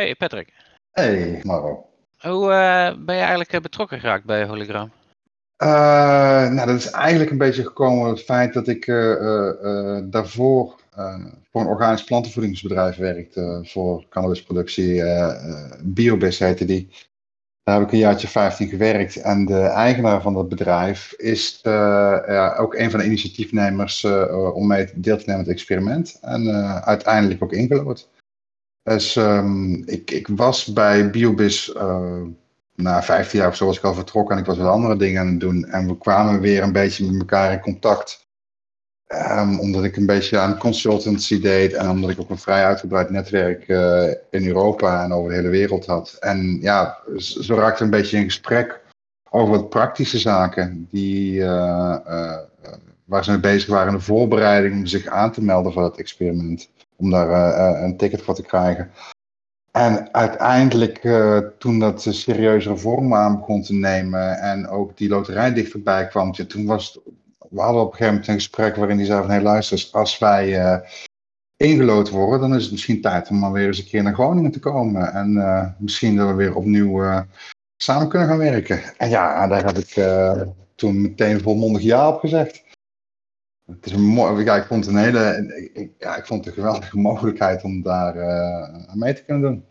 Hey Patrick. Hey Maro. Hoe uh, ben je eigenlijk eh, betrokken geraakt bij Hologram? Uh, nou, dat is eigenlijk een beetje gekomen door het feit dat ik daarvoor voor een organisch plantenvoedingsbedrijf werkte voor cannabisproductie. Biobis heette die. Daar heb ik een jaartje 15 gewerkt. En de eigenaar van dat bedrijf is ja, ook een van de initiatiefnemers om mee deel te nemen aan het experiment. En uiteindelijk ook ingelood. Dus um, ik, ik was bij Biobis uh, na 15 jaar of zo was ik al vertrokken en ik was wat andere dingen aan het doen. En we kwamen weer een beetje met elkaar in contact. Um, omdat ik een beetje aan consultancy deed en omdat ik ook een vrij uitgebreid netwerk uh, in Europa en over de hele wereld had. En ja, zo raakte een beetje in gesprek over wat praktische zaken die, uh, waar ze mee bezig waren in de voorbereiding om zich aan te melden voor het experiment om daar eh, eh, een ticket voor te krijgen. En uiteindelijk, eh, toen dat serieuze vorm aan begon te nemen en ook die loterij dichterbij kwam, toen was het, we hadden op een gegeven moment een gesprek waarin die zei van, hé hey, luister, als wij uh, worden, dan is het misschien tijd om maar weer eens een keer naar Groningen te komen. En misschien dat we weer opnieuw samen kunnen gaan werken. En ja, daar heb ik toen meteen volmondig ja op gezegd het is een mooi, ja, ik vond het een hele, ik, ja, ik vond het een geweldige mogelijkheid om daar aan mee te kunnen doen.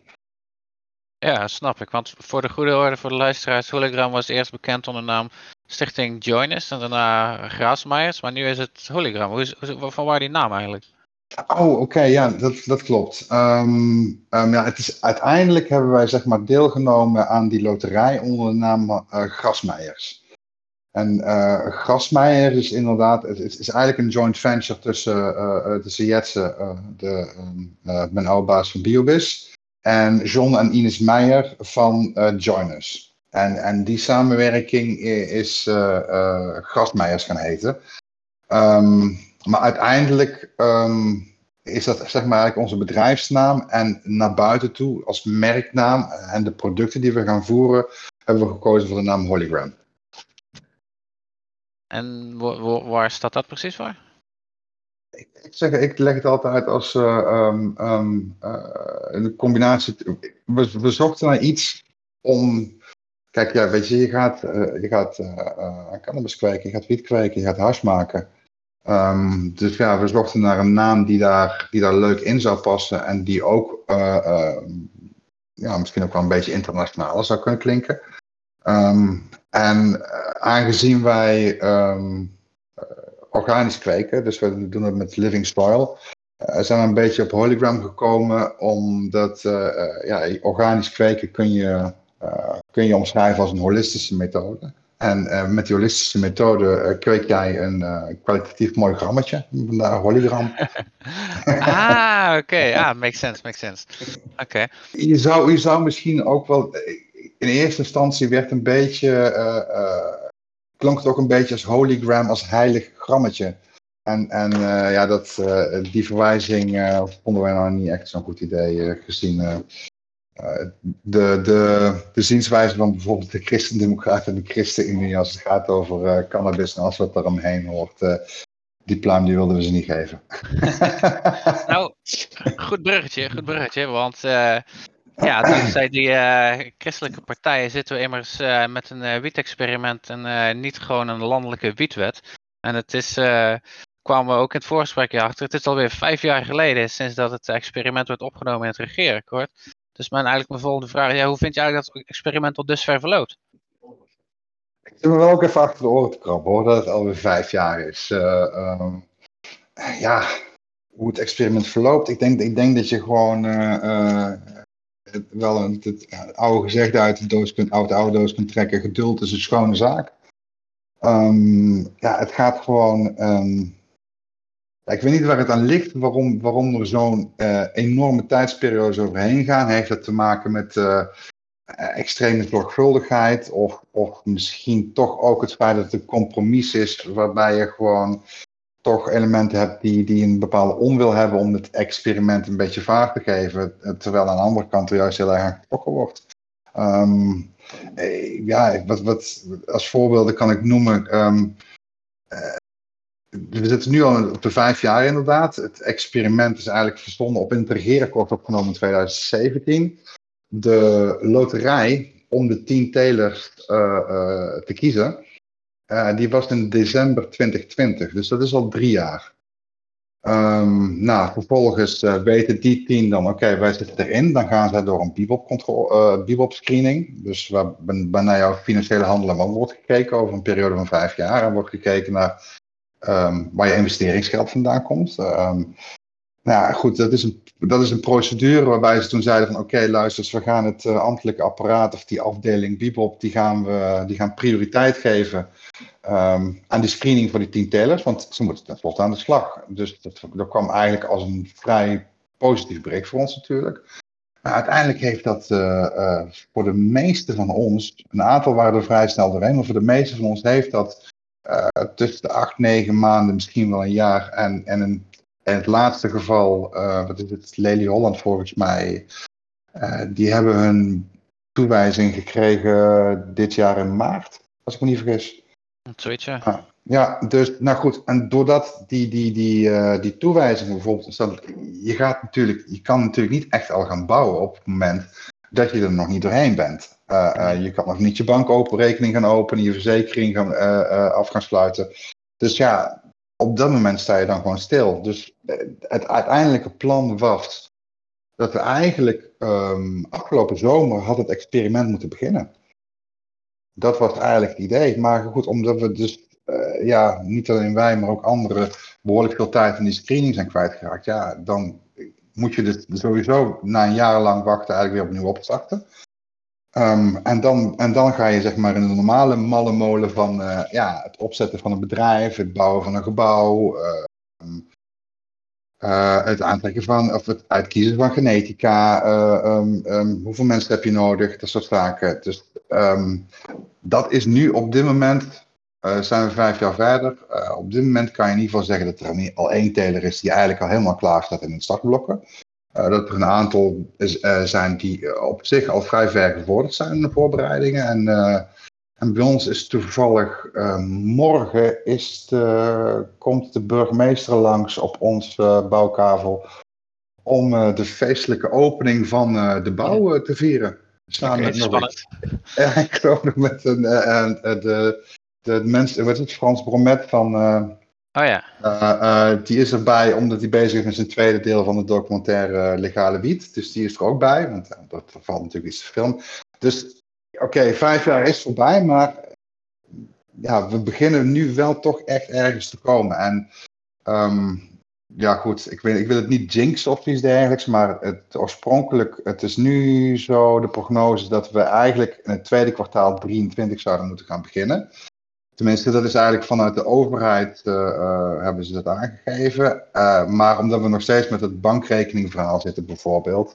Ja, snap ik. Want voor de goede orde, voor de luisteraars, Hologram was eerst bekend onder de naam Stichting Joinus en daarna Graasmeijers, maar nu is het Hologram. Hoe is, van waar die naam eigenlijk? Oh, oké, ja, dat, dat klopt. Um, um, ja, het is, uiteindelijk hebben wij zeg maar deelgenomen aan die loterij onder de naam uh, Grasmeijers. En uh, Grasmeijer is inderdaad, het is, eigenlijk een joint venture tussen, uh, tussen Jetsen, uh, de, uh, mijn oude baas van Biobis, en John en Ines Meijer van Joiners. En, en die samenwerking is Grasmeijers gaan heten. Um, maar uiteindelijk um, is dat zeg maar eigenlijk onze bedrijfsnaam en naar buiten toe als merknaam en de producten die we gaan voeren, hebben we gekozen voor de naam Hologram. En waar staat dat precies voor? Ik, zeg, ik leg het altijd als uh, um, um, uh, een combinatie. We, we, zochten naar iets om. Kijk, ja, weet je, je gaat, uh, je gaat aan cannabis kweken, je gaat wiet kweken, je gaat hash maken. Um, dus ja, we zochten naar een naam die daar, die daar leuk in zou passen en die ook ja, misschien ook wel een beetje internationaal zou kunnen klinken. Um, en uh, aangezien wij um, organisch kweken, dus we doen het met living soil, uh, zijn we een beetje op Hologram gekomen, omdat uh, ja, organisch kweken kun je, kun je omschrijven als een holistische methode. En met die holistische methode kweek jij een kwalitatief mooi grammetje, vandaar hologram. ah, oké. Okay. Ah, makes sense, makes sense. Oké. Okay. Je, zou, je zou misschien ook wel in eerste instantie werd een beetje, uh, klonk het ook een beetje als hologram, als heilig grammetje. En, en uh, ja, dat, die verwijzing vonden wij nou niet echt zo'n goed idee gezien de, de, de zienswijze van bijvoorbeeld de Christendemocraten en de ChristenUnie als het gaat over cannabis en alles wat er omheen hoort. die pluim die wilden we ze niet geven. nou, goed bruggetje, goed bruggetje, want ja, dankzij die uh, christelijke partijen zitten we immers uh, met een uh, wietexperiment en niet gewoon een landelijke wietwet. En het is, kwamen we ook in het voorgesprekje achter, het is alweer vijf jaar geleden sinds dat het experiment werd opgenomen in het regeerakkoord. Dus mijn, eigenlijk mijn volgende vraag, ja, hoe vind je eigenlijk dat het experiment tot dusver verloopt? Ik zit me wel ook even achter de oren te krabben hoor, dat het alweer vijf jaar is. Um, ja, hoe het experiment verloopt, ik denk, ik denk dat je gewoon wel een, het, oude gezegde uit de doos kunt, oude, doos kunt trekken. Geduld is een schone zaak. Um, ja, het gaat gewoon. Ja, ik weet niet waar het aan ligt, waarom, waarom er zo'n uh, enorme tijdsperiode overheen gaan. Heeft dat te maken met uh, extreme zorgvuldigheid? Of, of misschien toch ook het feit dat het een compromis is waarbij je gewoon toch elementen hebt die, die een bepaalde onwil hebben om het experiment een beetje vaart te geven, terwijl aan de andere kant er juist heel erg getrokken wordt. Um, ja, wat, wat, als voorbeelden kan ik noemen. Um, uh, we zitten nu al op de vijf jaar inderdaad. Het experiment is eigenlijk verstonden op een regeerakkoord opgenomen in 2017. de loterij om de 10 telers te kiezen, die was in december 2020. Dus dat is al drie jaar. Um, nou, vervolgens uh, weten die tien dan, oké, wij zitten erin. Dan gaan zij door een bibop, uh, screening. Dus waar, naar jouw financiële handelen wordt gekeken over een periode van vijf jaar. En wordt gekeken naar um, waar je investeringsgeld vandaan komt. Um, nou goed, dat is, een, dat is een procedure waarbij ze toen zeiden van oké, luister, we gaan het uh, ambtelijke apparaat of die afdeling Bibop, die gaan we die gaan prioriteit geven um, aan die screening voor die tien telers, want ze moeten tenslotte aan de slag. Dus dat, dat kwam eigenlijk als een vrij positief bericht voor ons natuurlijk. Uiteindelijk heeft dat uh, uh, voor de meeste van ons, een aantal waren er vrij snel doorheen, maar voor de meeste van ons heeft dat uh, tussen de acht, negen maanden, misschien wel een jaar. En, en in, in het laatste geval, wat is het, Lely Holland volgens mij, die hebben hun toewijzing gekregen dit jaar in maart, als ik me niet vergis. Zoiets, ja. Ah, ja, dus, nou goed, en doordat die, die, die, uh, die toewijzingen bijvoorbeeld, je, gaat natuurlijk, je kan natuurlijk niet echt al gaan bouwen op het moment dat je er nog niet doorheen bent. Uh, uh, je kan nog niet je bankopenrekening gaan openen, je verzekering gaan, af gaan sluiten. Dus ja, op dat moment sta je dan gewoon stil. Dus het uiteindelijke plan was dat we eigenlijk um, afgelopen zomer had het experiment moeten beginnen dat was eigenlijk het idee. Maar goed, omdat we dus, uh, ja, niet alleen wij, maar ook anderen behoorlijk veel tijd in die screening zijn kwijtgeraakt. Ja, dan moet je dus sowieso na een jaar lang wachten eigenlijk weer opnieuw opstarten. Um, en, dan, en dan ga je zeg maar in de normale malle molen van uh, ja, het opzetten van een bedrijf, het bouwen van een gebouw, uh, uh, het aantrekken van, of het uitkiezen van genetica, um, um, hoeveel mensen heb je nodig, dat soort zaken. Dus dat is nu op dit moment, uh, zijn we vijf jaar verder. Op dit moment kan je in ieder geval zeggen dat er al één teler is die eigenlijk al helemaal klaar staat in het startblokken. Dat er een aantal is, zijn die op zich al vrij ver gevorderd zijn in de voorbereidingen. En, en bij ons is toevallig morgen is de, komt de burgemeester langs op ons bouwkavel om de feestelijke opening van de bouw te vieren. Samen okay, met spannend. Ja, ik geloof nog met een, de, de mensen, wat is het, Frans Bromet van... Oh ja. die is erbij omdat hij bezig is met zijn tweede deel van de documentaire Legale Wiet. Dus die is er ook bij, want dat valt natuurlijk iets te film. Dus oké, vijf jaar is voorbij, maar ja, we beginnen nu wel toch echt ergens te komen. En um, ja, goed, ik, weet, ik wil het niet jinx of iets dergelijks, maar het oorspronkelijk, het is nu zo de prognose dat we eigenlijk in het tweede kwartaal 23 zouden moeten gaan beginnen. Tenminste, dat is eigenlijk vanuit de overheid uh, hebben ze dat aangegeven. Uh, maar omdat we nog steeds met het bankrekeningverhaal zitten bijvoorbeeld,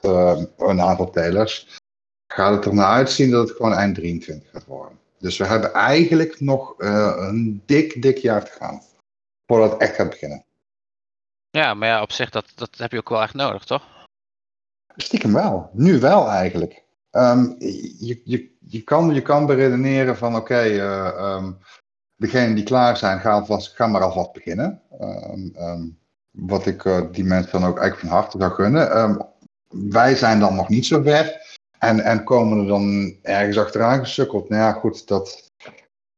een aantal telers, gaat het er naar uitzien dat het gewoon eind 23 gaat worden. Dus we hebben eigenlijk nog een dik, dik jaar te gaan voordat het echt gaat beginnen. Ja, maar ja, op zich, dat, dat heb je ook wel echt nodig, toch? Stiekem wel. Nu wel eigenlijk. Um, je, je, je, kan, je kan beredeneren van oké, okay, uh, eh, um, ehm, degenen die klaar zijn, ga, alvast, ga maar alvast beginnen. Um, wat ik uh, die mensen dan ook eigenlijk van harte zou gunnen. wij zijn dan nog niet zo ver. En, en komen er dan ergens achteraan gesukkeld. Nou ja, goed, dat,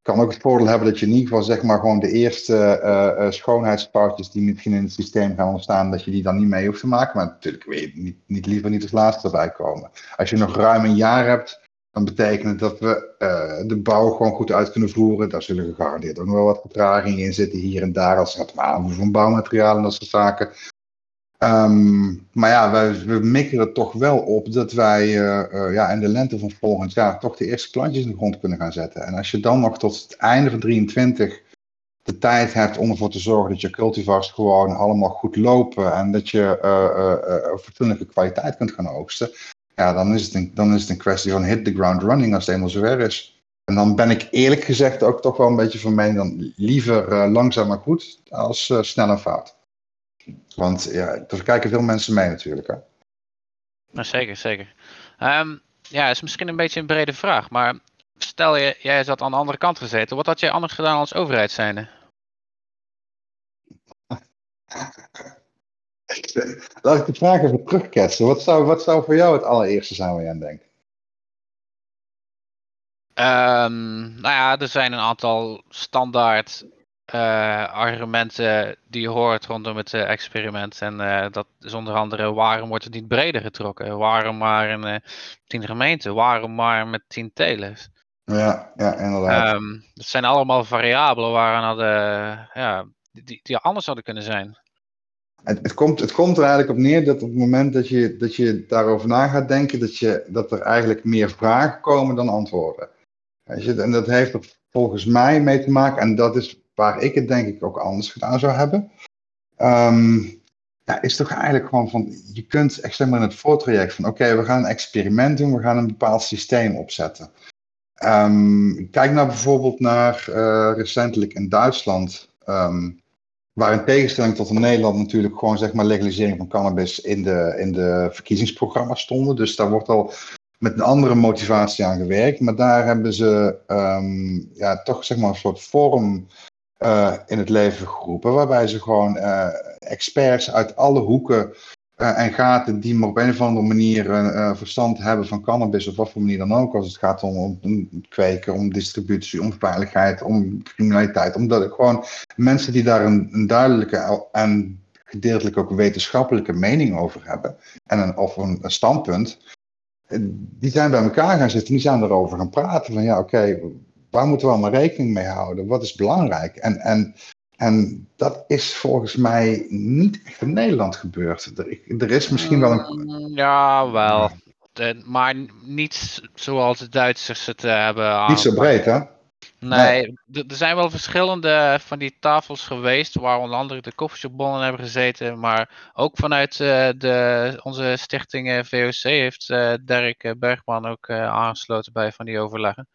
kan ook het voordeel hebben dat je in ieder geval zeg maar gewoon de eerste uh, die misschien in het systeem gaan ontstaan, dat je die dan niet mee hoeft te maken. Maar natuurlijk wil je niet, niet liever niet als laatste erbij komen. Als je nog ruim een jaar hebt, dan betekent het dat we uh, de bouw gewoon goed uit kunnen voeren. Daar zullen gegarandeerd ook nog wel wat vertragingen in zitten hier en daar als het gaat om van bouwmaterialen en dat soort zaken. Um, maar ja, wij, we er toch wel op dat wij uh, uh, ja, in de lente van volgend jaar toch de eerste klantjes in de grond kunnen gaan zetten. En als je dan nog tot het einde van 23 de tijd hebt om ervoor te zorgen dat je cultivars gewoon allemaal goed lopen en dat je uh, fatsoenlijke kwaliteit kunt gaan oogsten, ja, dan is, het een, dan is het een kwestie van hit the ground running als het eenmaal zover is. En dan ben ik eerlijk gezegd ook toch wel een beetje van mening dan liever langzaam maar goed als snel en fout. Want ja, er kijken veel mensen mee natuurlijk. Hè? Nou, zeker, zeker. Um, ja, is misschien een beetje een brede vraag, maar stel je, jij zat aan de andere kant gezeten, wat had jij anders gedaan als overheid zijnde? Laat ik de vraag even terugketsen. Wat zou, wat zou voor jou het allereerste zijn waar je aan denkt? Um, nou ja, er zijn een aantal standaard uh, argumenten die je hoort rondom het uh, experiment. En uh, dat is onder andere waarom wordt het niet breder getrokken? Waarom maar in tien gemeenten? Waarom maar met tien telers? Ja, ja inderdaad. Um, dat zijn allemaal variabelen waaraan hadden, ja, die, die anders hadden kunnen zijn. Het, het, komt, het komt er eigenlijk op neer dat op het moment dat je, dat je daarover na gaat denken, dat, je, dat er eigenlijk meer vragen komen dan antwoorden. En dat heeft er volgens mij mee te maken, en dat is waar ik het denk ik ook anders gedaan zou hebben. Um, ja, is toch eigenlijk gewoon van, je kunt echt in het voortraject van, oké, we gaan een experiment doen, we gaan een bepaald systeem opzetten. Um, kijk nou bijvoorbeeld naar uh, recentelijk in Duitsland, um, waar in tegenstelling tot in Nederland natuurlijk gewoon zeg maar legalisering van cannabis in de, in de verkiezingsprogramma's stonden. Dus daar wordt al met een andere motivatie aan gewerkt. Maar daar hebben ze ja, toch zeg maar een soort vorm uh, in het leven geroepen. Waarbij ze gewoon uh, experts uit alle hoeken uh, en gaten die maar op een of andere manier verstand hebben van cannabis, op wat voor manier dan ook, als het gaat om, om, kweken, om distributie, om veiligheid, om criminaliteit. Omdat het gewoon mensen die daar een, een duidelijke en gedeeltelijk ook wetenschappelijke mening over hebben, en een, of een, een standpunt, die zijn bij elkaar gaan zitten, die zijn erover gaan praten. Van ja, oké, waar moeten we allemaal rekening mee houden? Wat is belangrijk? En, en, en dat is volgens mij niet echt in Nederland gebeurd. Er, er is misschien wel een. Mm, ja, wel. De, maar niet zoals de Duitsers het uh, hebben. Niet zo breed, hè? Nee, er zijn wel verschillende van die tafels geweest, waar onder andere de koffieshopbonnen hebben gezeten, maar ook vanuit uh, de, onze stichting uh, VOC heeft uh, Dirk Bergman ook aangesloten bij van die overleggen.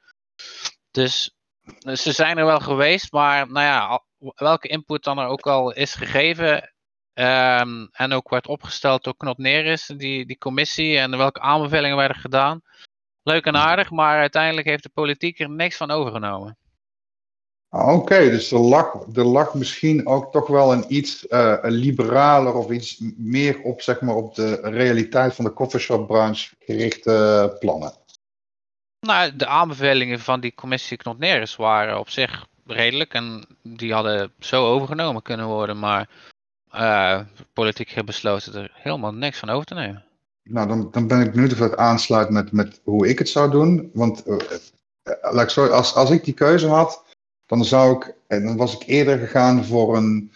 Dus ze zijn er wel geweest, maar nou ja, welke input dan er ook al is gegeven um, en ook werd opgesteld door Knop Neris, die, die commissie en welke aanbevelingen werden gedaan, leuk en aardig, maar uiteindelijk heeft de politiek er niks van overgenomen. Ah, oké, dus er lag, er lag misschien ook toch wel een iets uh, liberaler of iets meer op, zeg maar, op de realiteit van de coffeeshopbranche gerichte plannen. Nou, de aanbevelingen van die commissie Knotneris waren op zich redelijk en die hadden zo overgenomen kunnen worden, maar uh, politiek heeft besloten er helemaal niks van over te nemen. Nou, dan, dan ben ik benieuwd of het aansluit met, met hoe ik het zou doen. Want like, sorry, als, als ik die keuze had, dan zou ik, en dan was ik eerder gegaan voor een,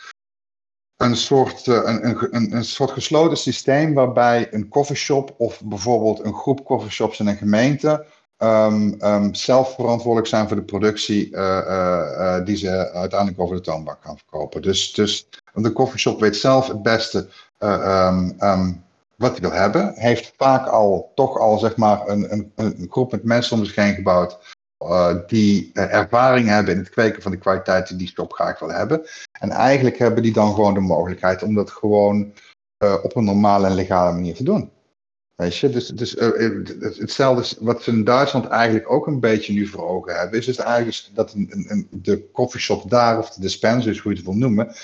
een, soort, een, een, een soort gesloten systeem waarbij een coffeeshop of bijvoorbeeld een groep coffeeshops in een gemeente um, um, zelf verantwoordelijk zijn voor de productie uh, uh, die ze uiteindelijk over de toonbank gaan verkopen. Dus, dus de coffeeshop weet zelf het beste um, wat hij wil hebben. Heeft vaak al toch al zeg maar een, een, een groep met mensen om zich heen gebouwd. Die ervaring hebben in het kweken van de kwaliteiten die shop graag wil hebben. En eigenlijk hebben die dan gewoon de mogelijkheid om dat gewoon op een normale en legale manier te doen. Weet je, dus, dus hetzelfde wat ze in Duitsland eigenlijk ook een beetje nu voor ogen hebben, is dus eigenlijk dat een, een, de coffeeshop daar, of de dispensers, hoe je het wil noemen,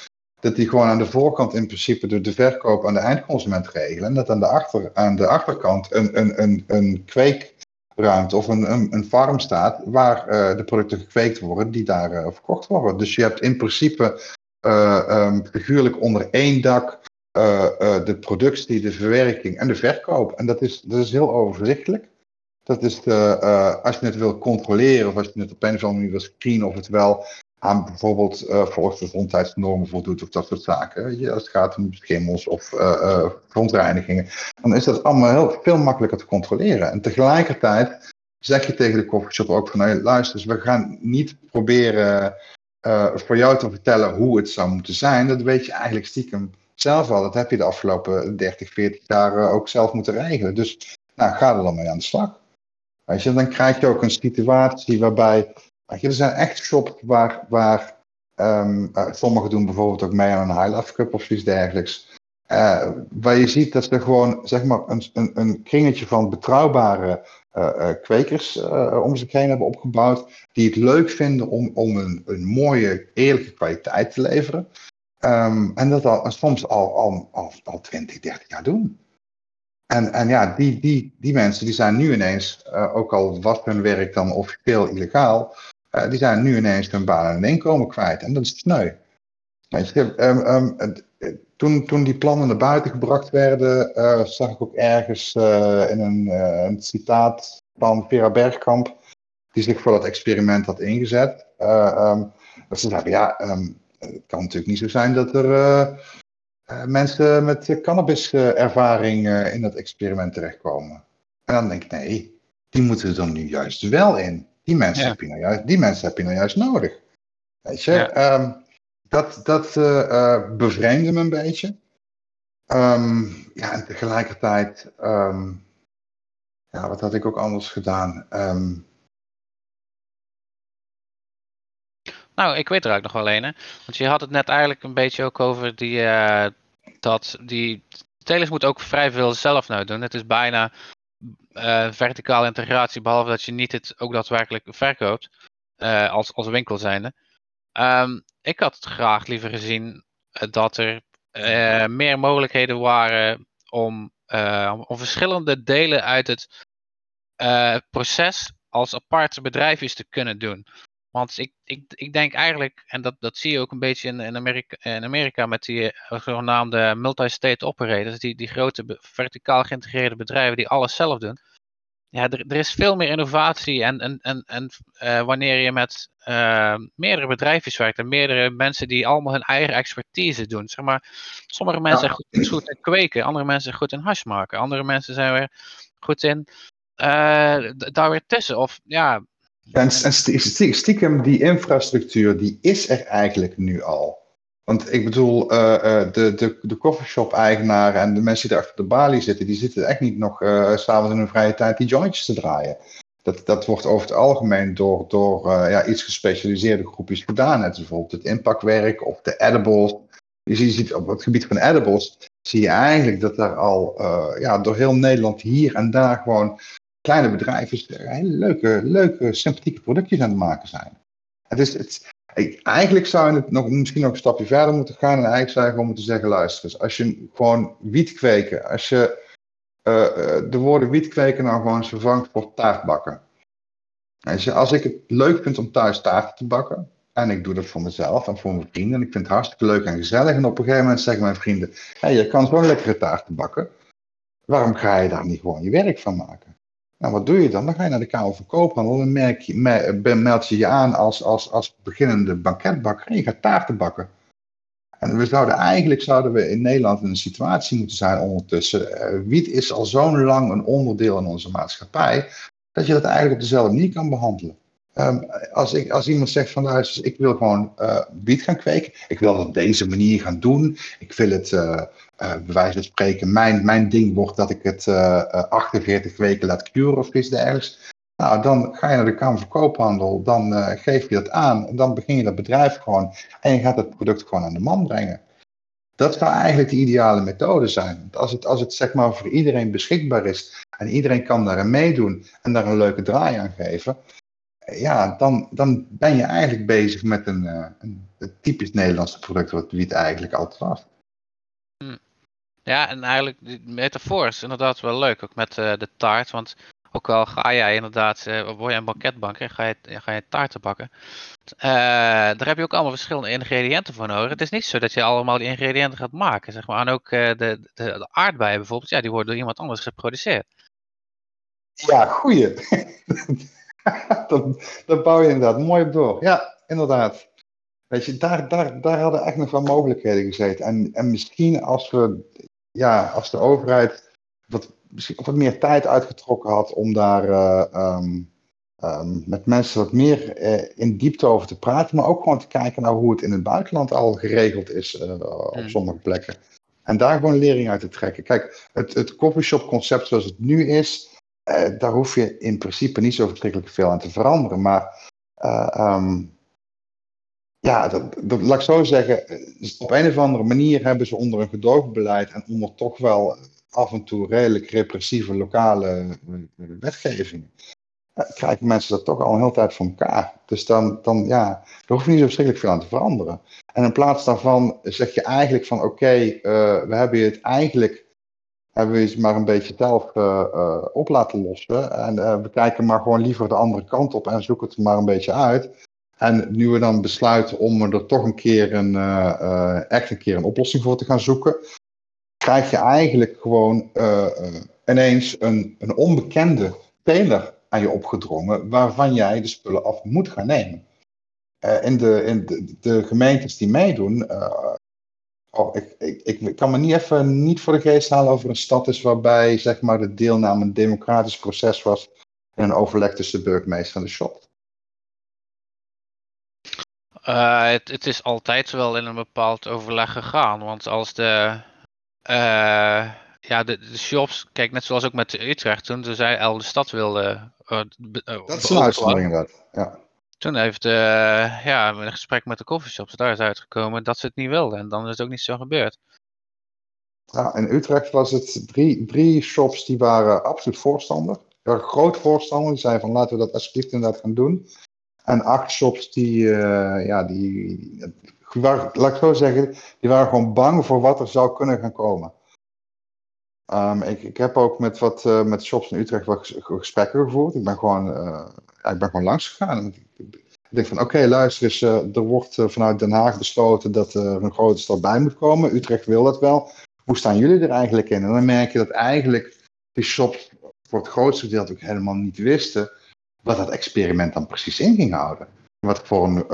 dat die gewoon aan de voorkant in principe de, de verkoop aan de eindconsument regelen. En dat aan de, achter, aan de achterkant een, een, een, een kweekruimte of een, een, een farm staat waar uh, de producten gekweekt worden die daar uh, verkocht worden. Dus je hebt in principe uh, figuurlijk onder één dak de productie, de verwerking en de verkoop. En dat is, dat is heel overzichtelijk. Dat is de, als je het wil controleren of als je het op een of andere manier wil screenen of het wel aan bijvoorbeeld uh, volksgezondheidsnormen voldoet of dat soort zaken. Als het gaat om schimmels of uh, verontreinigingen, dan is dat allemaal heel veel makkelijker te controleren. En tegelijkertijd zeg je tegen de coffeeshop ook van, hey, luister, we gaan niet proberen uh, voor jou te vertellen hoe het zou moeten zijn. Dat weet je eigenlijk stiekem zelf al. Dat heb je de afgelopen 30, 40 jaar ook zelf moeten regelen. Dus nou, ga er dan mee aan de slag. Weet je, dan krijg je ook een situatie waarbij er zijn echt shops waar, waar um, sommigen doen bijvoorbeeld ook mee aan een High Cup of zoiets dergelijks. Uh, waar je ziet dat ze gewoon zeg maar een, een, een kringetje van betrouwbare kwekers om zich heen hebben opgebouwd. Die het leuk vinden om, om een, een mooie, eerlijke kwaliteit te leveren. Ehm, en dat al, soms al, al, al, al 20, 30 jaar doen. En, en ja, die, die, die mensen die zijn nu ineens, uh, ook al was hun werk dan officieel illegaal, uh, die zijn nu ineens hun baan en inkomen kwijt. En dat is sneu. Um, um, toen, toen die plannen naar buiten gebracht werden, uh, zag ik ook ergens in een, een, citaat van Vera Bergkamp, die zich voor dat experiment had ingezet. Dat ze zeiden, ja, het kan natuurlijk niet zo zijn dat er uh, mensen met cannabiservaring uh, in dat experiment terechtkomen. En dan denk ik, nee, die moeten er dan nu juist wel in. Die mensen, ja. heb, je nou juist, die mensen heb je nou juist nodig. Weet je, ja. um, dat, dat bevreemde me een beetje. Um, ja, en tegelijkertijd, um, ja, wat had ik ook anders gedaan? Nou, ik weet er ook nog wel een. Want je had het net eigenlijk een beetje ook over die, uh, dat die telers moeten ook vrij veel zelf nou doen. Het is bijna uh, verticale integratie, behalve dat je niet het ook daadwerkelijk verkoopt uh, als, als winkel zijnde. Um, ik had het graag liever gezien dat er meer mogelijkheden waren om, om verschillende delen uit het proces als aparte bedrijfjes te kunnen doen. Want ik, ik, ik denk eigenlijk, en dat, dat zie je ook een beetje in, in, Amerika, in Amerika met die uh, zogenaamde multi-state operators, die, die grote verticaal geïntegreerde bedrijven die alles zelf doen. Ja, er, er is veel meer innovatie en, en, en, en uh, wanneer je met uh, meerdere bedrijfjes werkt en meerdere mensen die allemaal hun eigen expertise doen. Zeg maar, sommige mensen zijn goed, goed in kweken, andere mensen zijn goed in hash maken, andere mensen zijn weer goed in daar weer tussen. Of ja, en, stiekem, die infrastructuur, die is er eigenlijk nu al. Want ik bedoel, uh, uh, de, de, de coffeeshop-eigenaren en de mensen die achter de balie zitten, die zitten echt niet nog uh, s'avonds in hun vrije tijd die jointjes te draaien. Dat, dat wordt over het algemeen door, door ja, iets gespecialiseerde groepjes gedaan. Net bijvoorbeeld het inpakwerk of de edibles. Je ziet op het gebied van edibles, zie je eigenlijk dat daar al ja, door heel Nederland hier en daar gewoon kleine bedrijven hele leuke, leuke, sympathieke productjes aan het maken zijn. Het is, het, eigenlijk zou je het nog, misschien nog een stapje verder moeten gaan. En eigenlijk zou je gewoon moeten zeggen, luister eens, als je gewoon wiet kweken, als je uh, de woorden wiet kweken nou gewoon eens vervangt voor taartbakken. Als, je, als ik het leuk vind om thuis taarten te bakken, en ik doe dat voor mezelf en voor mijn vrienden, en ik vind het hartstikke leuk en gezellig, en op een gegeven moment zeggen mijn vrienden, hey, je kan zo'n lekkere taarten bakken, waarom ga je daar niet gewoon je werk van maken? Nou, wat doe je dan? Dan ga je naar de Kamer van Koophandel en merk je, meld je je aan als, als, als beginnende banketbakker en je gaat taarten bakken. En we zouden eigenlijk zouden we in Nederland in een situatie moeten zijn ondertussen. Uh, wiet is al zo lang een onderdeel in onze maatschappij, dat je dat eigenlijk op dezelfde manier kan behandelen. Um, als, ik, als iemand zegt van luister, ik wil gewoon uh, wiet gaan kweken, ik wil dat op deze manier gaan doen, ik wil het uh, bij wijze van spreken, mijn, mijn ding wordt dat ik het 48 weken laat curen of iets dergelijks. Nou, dan ga je naar de Kamer van Koophandel, dan geef je dat aan, en dan begin je dat bedrijf gewoon en je gaat het product gewoon aan de man brengen. Dat zou eigenlijk de ideale methode zijn. Als het, als het zeg maar voor iedereen beschikbaar is en iedereen kan daarin meedoen en daar een leuke draai aan geven, ja, dan, dan ben je eigenlijk bezig met een, een, typisch Nederlandse product wat wiet eigenlijk altijd was. Hm. Ja, en eigenlijk de metafoor is inderdaad wel leuk, ook met uh, de taart. Want ook al ga jij inderdaad, uh, word je een banketbanker, ga je, ga je taarten bakken. daar heb je ook allemaal verschillende ingrediënten voor nodig. Het is niet zo dat je allemaal die ingrediënten gaat maken. Zeg maar. En ook de, de, de aardbeien bijvoorbeeld, ja, die worden door iemand anders geproduceerd. Ja, goeie. dat bouw je inderdaad mooi op door. Ja, inderdaad. Weet je, daar, daar, daar hadden echt nog wel mogelijkheden gezeten. En, en misschien als we, ja, als de overheid wat, misschien wat meer tijd uitgetrokken had om daar uh, um, um, met mensen wat meer uh, in diepte over te praten, maar ook gewoon te kijken naar hoe het in het buitenland al geregeld is uh, op mm. sommige plekken. En daar gewoon lering uit te trekken. Kijk, het, het coffeeshop concept zoals het nu is, daar hoef je in principe niet zo verschrikkelijk veel aan te veranderen. Maar um, ja, dat, dat, laat ik zo zeggen, op een of andere manier hebben ze onder een gedoogbeleid en onder toch wel af en toe redelijk repressieve lokale uh, wetgeving, krijgen mensen dat toch al een hele tijd voor elkaar. Dus dan, dan ja, daar hoef je niet zo verschrikkelijk veel aan te veranderen. En in plaats daarvan zeg je eigenlijk van oké, we hebben het eigenlijk hebben we het maar een beetje zelf op laten lossen. En we kijken maar gewoon liever de andere kant op en zoeken het maar een beetje uit. En nu we dan besluiten om er toch een keer een, echt een keer een oplossing voor te gaan zoeken, krijg je eigenlijk gewoon ineens een, een onbekende speler aan je opgedrongen, waarvan jij de spullen af moet gaan nemen. in de, in de, de, gemeentes die meedoen, Oh, ik, ik, ik, kan me niet even niet voor de geest halen over een stad is waarbij zeg maar, de deelname een democratisch proces was en een overleg tussen de burgemeester en de shop. Uh, het, het, is altijd wel in een bepaald overleg gegaan. Want als de, uh, ja, de, de, shops, kijk, net zoals ook met Utrecht toen, toen zei El de stad wilde. Uh, dat is een uitzondering inderdaad. Ja. Toen heeft ja, een gesprek met de coffeeshops, daar is uitgekomen dat ze het niet wilden. En dan is het ook niet zo gebeurd. Ja, in Utrecht was het drie, drie shops die waren absoluut voorstander. Die waren groot voorstander. Die zeiden van laten we dat alsjeblieft inderdaad gaan doen. En acht shops die, uh, ja, die, laat ik zo zeggen, die waren gewoon bang voor wat er zou kunnen gaan komen. Um, ik, ik, heb ook met wat uh, met shops in Utrecht wat gesprekken gevoerd. Ik ben gewoon, ja, ik ben gewoon langs gegaan. Ik denk van oké, luister eens, er wordt vanuit Den Haag besloten dat er een grote stad bij moet komen. Utrecht wil dat wel. Hoe staan jullie er eigenlijk in? En dan merk je dat eigenlijk die shops voor het grootste deel ook helemaal niet wisten wat dat experiment dan precies in ging houden. Wat voor een,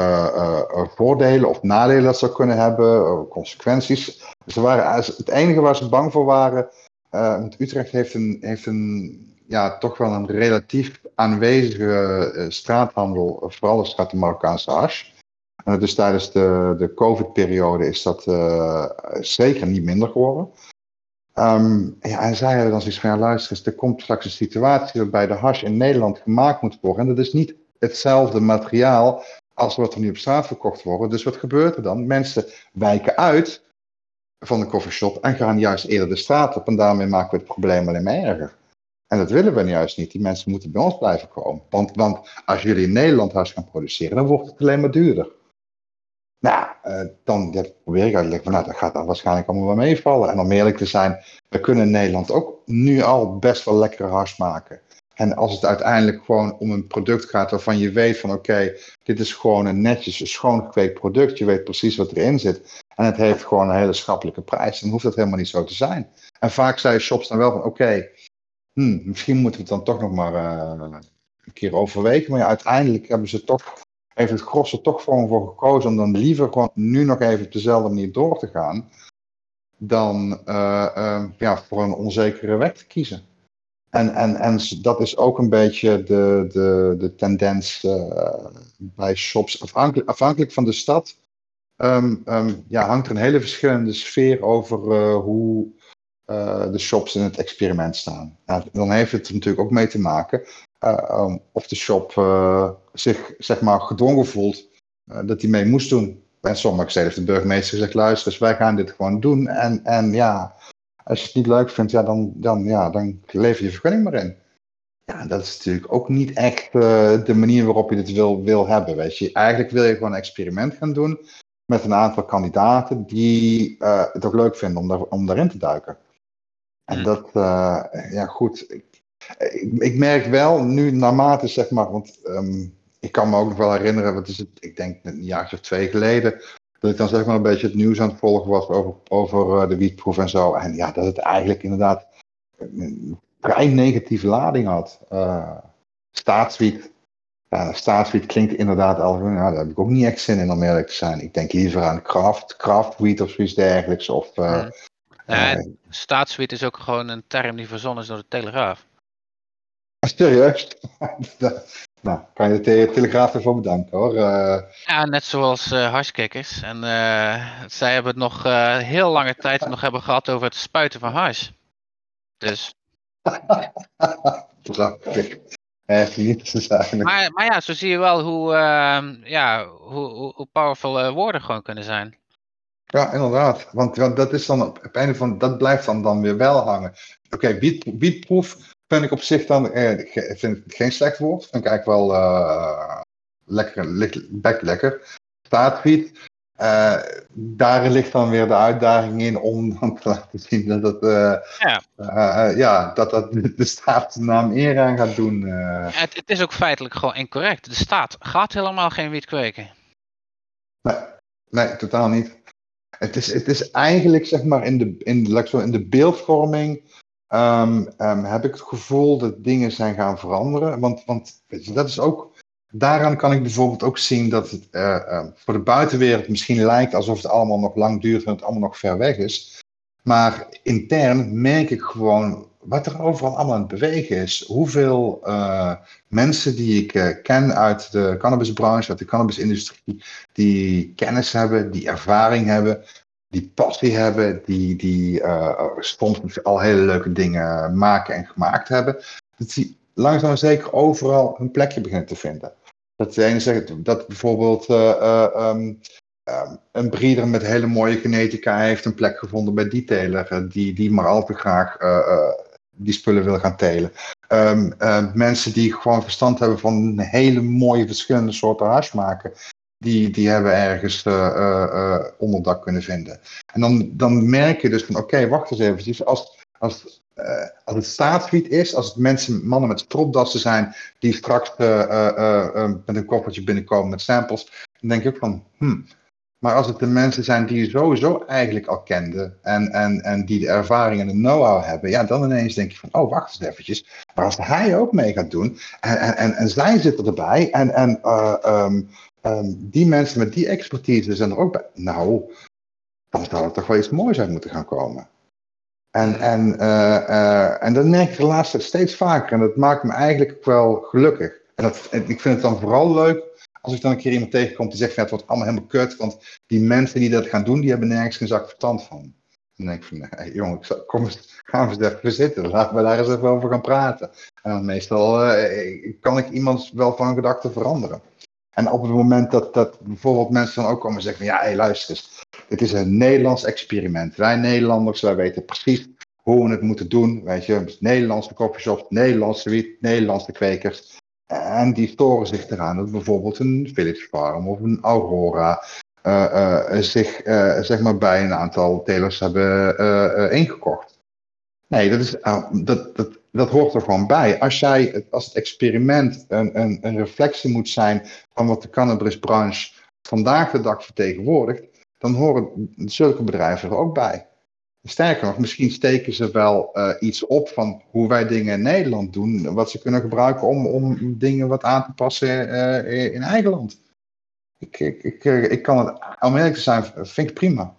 voordelen of nadelen dat zou kunnen hebben, consequenties. Dus waren, het enige waar ze bang voor waren, uh, Utrecht heeft een, heeft een ja, toch wel een relatief aanwezige straathandel, vooral als het gaat om Marokkaanse hash. Uh, dus tijdens de, de COVID-periode is dat zeker niet minder geworden. Um, ja, en zij hebben dan zoiets van, ja luister eens, er komt straks een situatie waarbij de hash in Nederland gemaakt moet worden. En dat is niet hetzelfde materiaal als wat er nu op straat verkocht wordt. Dus wat gebeurt er dan? Mensen wijken uit van de coffeeshop en gaan juist eerder de straat op. En daarmee maken we het probleem alleen maar erger. En dat willen we juist niet. Die mensen moeten bij ons blijven komen. Want, want als jullie in Nederland huis gaan produceren, dan wordt het alleen maar duurder. Nou, uh, dan probeer ik uit te leggen van, nou, dat gaat dan waarschijnlijk allemaal wel meevallen. En om eerlijk te zijn, we kunnen Nederland ook nu al best wel lekkere hars maken. En als het uiteindelijk gewoon om een product gaat waarvan je weet van oké, dit is gewoon een netjes, schoon gekweekt product. Je weet precies wat erin zit. En het heeft gewoon een hele schappelijke prijs. Dan hoeft dat helemaal niet zo te zijn. En vaak zei shops dan wel van oké, hmm, misschien moeten we het dan toch nog maar uh, een keer overwegen. Maar ja, uiteindelijk hebben ze toch, heeft het gros er toch gewoon voor gekozen om dan liever gewoon nu nog even op dezelfde manier door te gaan. Dan uh, uh, ja, voor een onzekere weg te kiezen. En, en, en dat is ook een beetje de, de, de tendens uh, bij shops. Afhankelijk, afhankelijk van de stad um, um, ja, hangt er een hele verschillende sfeer over hoe de shops in het experiment staan. Nou, dan heeft het er natuurlijk ook mee te maken um, of de shop zich zeg maar, gedwongen voelt dat hij mee moest doen. En sommige steden heeft de burgemeester gezegd: luister, dus wij gaan dit gewoon doen. En, en ja, als je het niet leuk vindt, ja, dan, dan, ja, dan lever je vergunning maar in. Ja, dat is natuurlijk ook niet echt uh, de manier waarop je dit wil, wil hebben. Weet je. Eigenlijk wil je gewoon een experiment gaan doen met een aantal kandidaten die uh, het ook leuk vinden om, daar, om daarin te duiken. En hmm. dat, uh, ja goed, ik, ik, ik, merk wel nu naarmate, zeg maar, want um, ik kan me ook nog wel herinneren, wat is het, ik denk een jaar of twee geleden, dat ik dan zeg maar een beetje het nieuws aan het volgen was over, over uh, de wietproef en zo. En ja, dat het eigenlijk inderdaad een vrij negatieve lading had. Uh, staatswiet. Ja, staatswiet klinkt inderdaad al, nou, daar heb ik ook niet echt zin in om eerlijk te zijn. Ik denk liever aan craft, craftwiet of zoiets dergelijks. Of, uh, ja, staatswiet is ook gewoon een term die verzonnen is door de Telegraaf. Serieus? Nou, kan je de Telegraaf ervoor bedanken hoor. Uh... Ja, net zoals uh, harskikkers. En uh, zij hebben het nog heel lange tijd nog hebben gehad over het spuiten van hars. Dus. Prachtig. Echt niet eigenlijk. Maar, maar ja, zo zie je wel hoe, ehm, ja, hoe, hoe, powerful woorden gewoon kunnen zijn. Ja, inderdaad. Want, want dat is dan op het einde van dat blijft dan, dan weer wel hangen. Oké, okay, wietproef vind ik op zich dan eh, vind ik geen slecht woord. Vind ik eigenlijk wel uh, lekker, ligt lekker. Staatsfiets. Uh, daar ligt dan weer de uitdaging in om dan te laten zien dat het, uh, ja. Ja, dat, dat de staat de naam eer aan gaat doen. Het, het, is ook feitelijk gewoon incorrect. De staat gaat helemaal geen wiet kweken. Nee, nee totaal niet. Het is, het is eigenlijk, zeg maar, in de, in, in de beeldvorming um, um, heb ik het gevoel dat dingen zijn gaan veranderen. Want, want weet je, dat is ook Daaraan kan ik bijvoorbeeld ook zien dat het uh, voor de buitenwereld misschien lijkt alsof het allemaal nog lang duurt en het allemaal nog ver weg is. Maar intern merk ik gewoon wat er overal allemaal aan het bewegen is. Hoeveel uh, mensen die ik uh, ken uit de cannabisbranche, uit de cannabisindustrie, die kennis hebben, die ervaring hebben, die passie hebben, die, die soms al hele leuke dingen maken en gemaakt hebben. Dat die langzaam en zeker overal een plekje beginnen te vinden. Dat de ene zegt dat bijvoorbeeld uh, uh, um, een breeder met hele mooie genetica heeft een plek gevonden bij die teler, die, die maar al te graag uh, die spullen wil gaan telen. Um, mensen die gewoon verstand hebben van hele mooie verschillende soorten hash maken, die, die hebben ergens onderdak kunnen vinden. En dan, dan merk je dus van oké, wacht eens even, als, als uh, als het staatsgebied is, als het mensen, mannen met stropdassen zijn, die straks uh, uh, met een koffertje binnenkomen met samples, dan denk ik van, hmm. Maar als het de mensen zijn die je sowieso eigenlijk al kende en, en, en die de ervaring en de know-how hebben, ja, dan ineens denk je van, oh, wacht eens eventjes. Maar als hij ook mee gaat doen en, en, en, zij zitten erbij en, en um, um, die mensen met die expertise zijn er ook bij, nou, dan zou er toch wel iets moois uit moeten gaan komen. En, en, uh, en dat merk ik de laatste steeds vaker. En dat maakt me eigenlijk wel gelukkig. En, dat, ik vind het dan vooral leuk als ik dan een keer iemand tegenkom die zegt: van, Het wordt allemaal helemaal kut. Want die mensen die dat gaan doen, die hebben nergens geen zak verstand van. Dan denk ik van, hey, jongen, kom eens, gaan we eens even zitten. Laten we daar eens even over gaan praten. En dan meestal uh, kan ik iemand wel van gedachten veranderen. En op het moment dat, dat bijvoorbeeld mensen dan ook komen en zeggen van, ja, hé, luister eens. Het is een Nederlands experiment. Wij Nederlanders, wij weten precies hoe we het moeten doen. Weet je, Nederlandse coffeeshops, Nederlandse wiet, Nederlandse kwekers. En die storen zich eraan dat bijvoorbeeld een Village Farm of een Aurora uh, uh, zich uh, zeg maar bij een aantal telers hebben ingekocht. Nee, dat, is, dat, dat, dat hoort er gewoon bij. Als, jij, als het experiment een, een, een reflectie moet zijn van wat de cannabisbranche vandaag de dag vertegenwoordigt, dan horen zulke bedrijven er ook bij. Sterker nog, misschien steken ze wel uh, iets op van hoe wij dingen in Nederland doen, wat ze kunnen gebruiken om, om dingen wat aan te passen uh, in eigen land. Ik, ik, ik, eh, ik kan het, om eerlijk te zijn, vind ik prima.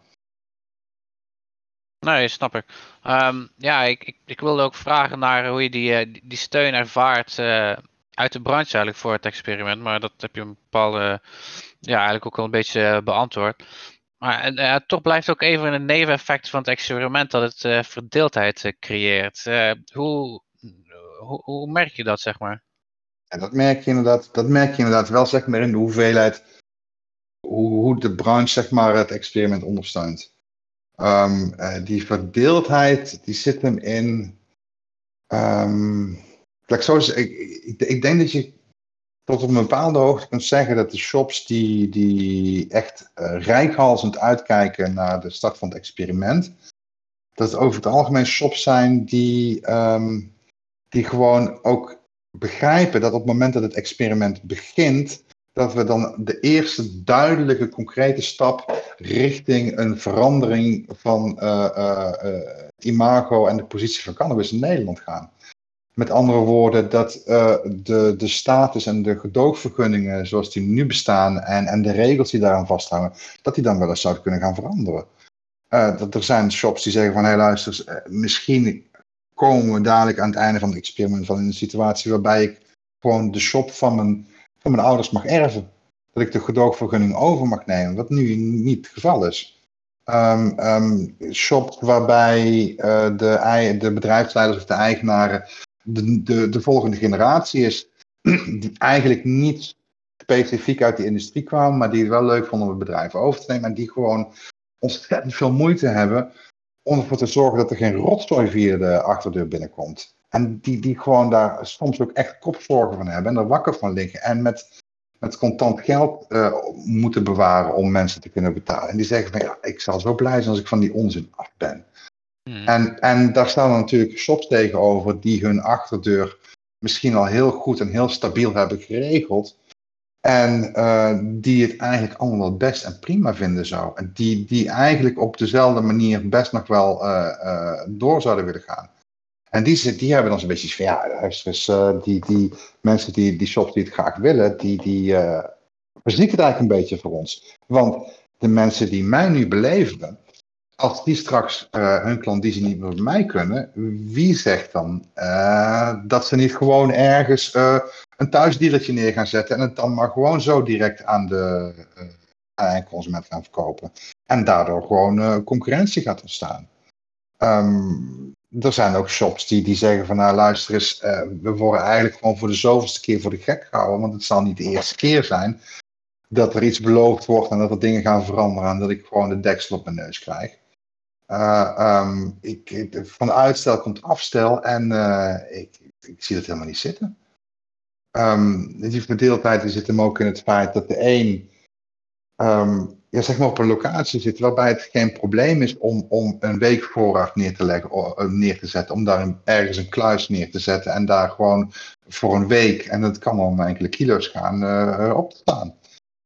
Nee, snap ik. Um, ja, ik, ik, ik, wilde ook vragen naar hoe je die, die steun ervaart uh, uit de branche eigenlijk voor het experiment. Maar dat heb je een bepaalde, ja, eigenlijk ook al een beetje beantwoord. Maar toch blijft ook even een neveneffect van het experiment dat het verdeeldheid creëert. Hoe, hoe, hoe, merk je dat, zeg maar? En dat merk je inderdaad, dat merk je inderdaad wel, zeg maar, in de hoeveelheid, hoe, hoe de branche, zeg maar, het experiment ondersteunt. Um, die verdeeldheid, die zit hem in. Um, ik, denk dat je tot op een bepaalde hoogte kunt zeggen dat de shops die, die echt uh, rijkhalsend uitkijken naar de start van het experiment, dat het over het algemeen shops zijn die, um, die gewoon ook begrijpen dat op het moment dat het experiment begint, dat we dan de eerste duidelijke, concrete stap richting een verandering van uh, uh, imago en de positie van cannabis in Nederland gaan. Met andere woorden, dat de, de status en de gedoogvergunningen zoals die nu bestaan en, en de regels die daaraan vasthangen, dat die dan wel eens zouden kunnen gaan veranderen. Dat er zijn shops die zeggen van, hé hey, luister, misschien komen we dadelijk aan het einde van het experiment van in een situatie waarbij ik gewoon de shop van mijn, van mijn ouders mag erven. Dat ik de gedoogvergunning over mag nemen, wat nu niet het geval is. Um, um, shops waarbij de, de bedrijfsleiders of de eigenaren de, de, de volgende generatie is, die eigenlijk niet specifiek uit die industrie kwamen, maar die het wel leuk vonden om het bedrijf over te nemen en die gewoon ontzettend veel moeite hebben om ervoor te zorgen dat er geen rotzooi via de achterdeur binnenkomt. En die, die gewoon daar soms ook echt kopzorgen van hebben en er wakker van liggen. En met, met contant geld uh, moeten bewaren om mensen te kunnen betalen. En die zeggen van ja, ik zal zo blij zijn als ik van die onzin af ben. Hmm. En, en daar staan er natuurlijk shops tegenover die hun achterdeur misschien al heel goed en heel stabiel hebben geregeld. En uh, die het eigenlijk allemaal best en prima vinden zou. En die, die eigenlijk op dezelfde manier best nog wel uh, door zouden willen gaan. En die, die hebben dan zo'n beetje van ja, luister uh, die, die mensen die, die shops die het graag willen, die, die uh, verzieken het eigenlijk een beetje voor ons. Want de mensen die mij nu beleveren, als die straks uh, hun klandizie niet meer bij mij kunnen, wie zegt dan dat ze niet gewoon ergens een thuisdiertje neer gaan zetten en het dan maar gewoon zo direct aan de eindconsument gaan verkopen. En daardoor gewoon concurrentie gaat ontstaan. Um, er zijn ook shops die, die zeggen van nou luister eens, uh, we worden eigenlijk gewoon voor de zoveelste keer voor de gek gehouden, want het zal niet de eerste keer zijn dat er iets beloofd wordt en dat er dingen gaan veranderen en dat ik gewoon de deksel op mijn neus krijg. Uh, um, ik, van uitstel komt afstel en uh, ik, ik, zie dat helemaal niet zitten. Um, die verdeeldheid zit hem ook in het feit dat de een um, ja, zeg maar op een locatie zit waarbij het geen probleem is om, om een week voorraad neer te, leggen, eh, neer te zetten, om daar ergens een kluis neer te zetten en daar gewoon voor een week, en dat kan om enkele kilo's gaan, uh, op te staan.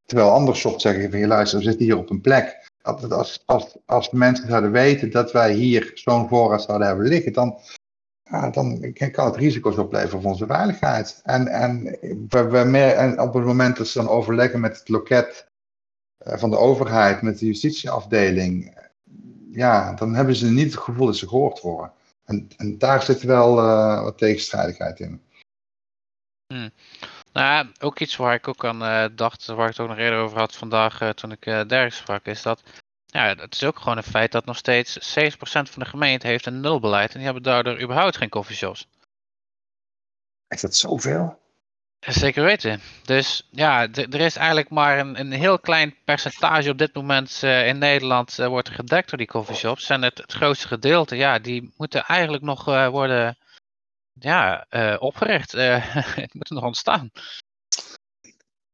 Terwijl andere shops zeggen van je luister, we zitten hier op een plek. Als, als, als mensen zouden weten dat wij hier zo'n voorraad zouden hebben liggen, dan, ja, dan kan het risico's opleveren voor onze veiligheid. En, en, we, we meer, en op het moment dat ze dan overleggen met het loket eh, van de overheid met de justitieafdeling, ja, dan hebben ze niet het gevoel dat ze gehoord worden. En, en daar zit wel uh, wat tegenstrijdigheid in. Hmm. Nou ja, ook iets waar ik ook aan uh, dacht, waar ik het ook nog eerder over had vandaag uh, toen ik uh, Dirk sprak, is dat ja, het is ook gewoon een feit dat nog steeds 70% van de gemeente heeft een nulbeleid en die hebben daardoor überhaupt geen coffeeshops. Is dat zoveel? Zeker weten. Dus ja, er is eigenlijk maar een, een heel klein percentage op dit moment uh, in Nederland uh, wordt gedekt door die coffeeshops. En het, het grootste gedeelte, ja, die moeten eigenlijk nog uh, worden ja, opgericht. het moet nog ontstaan.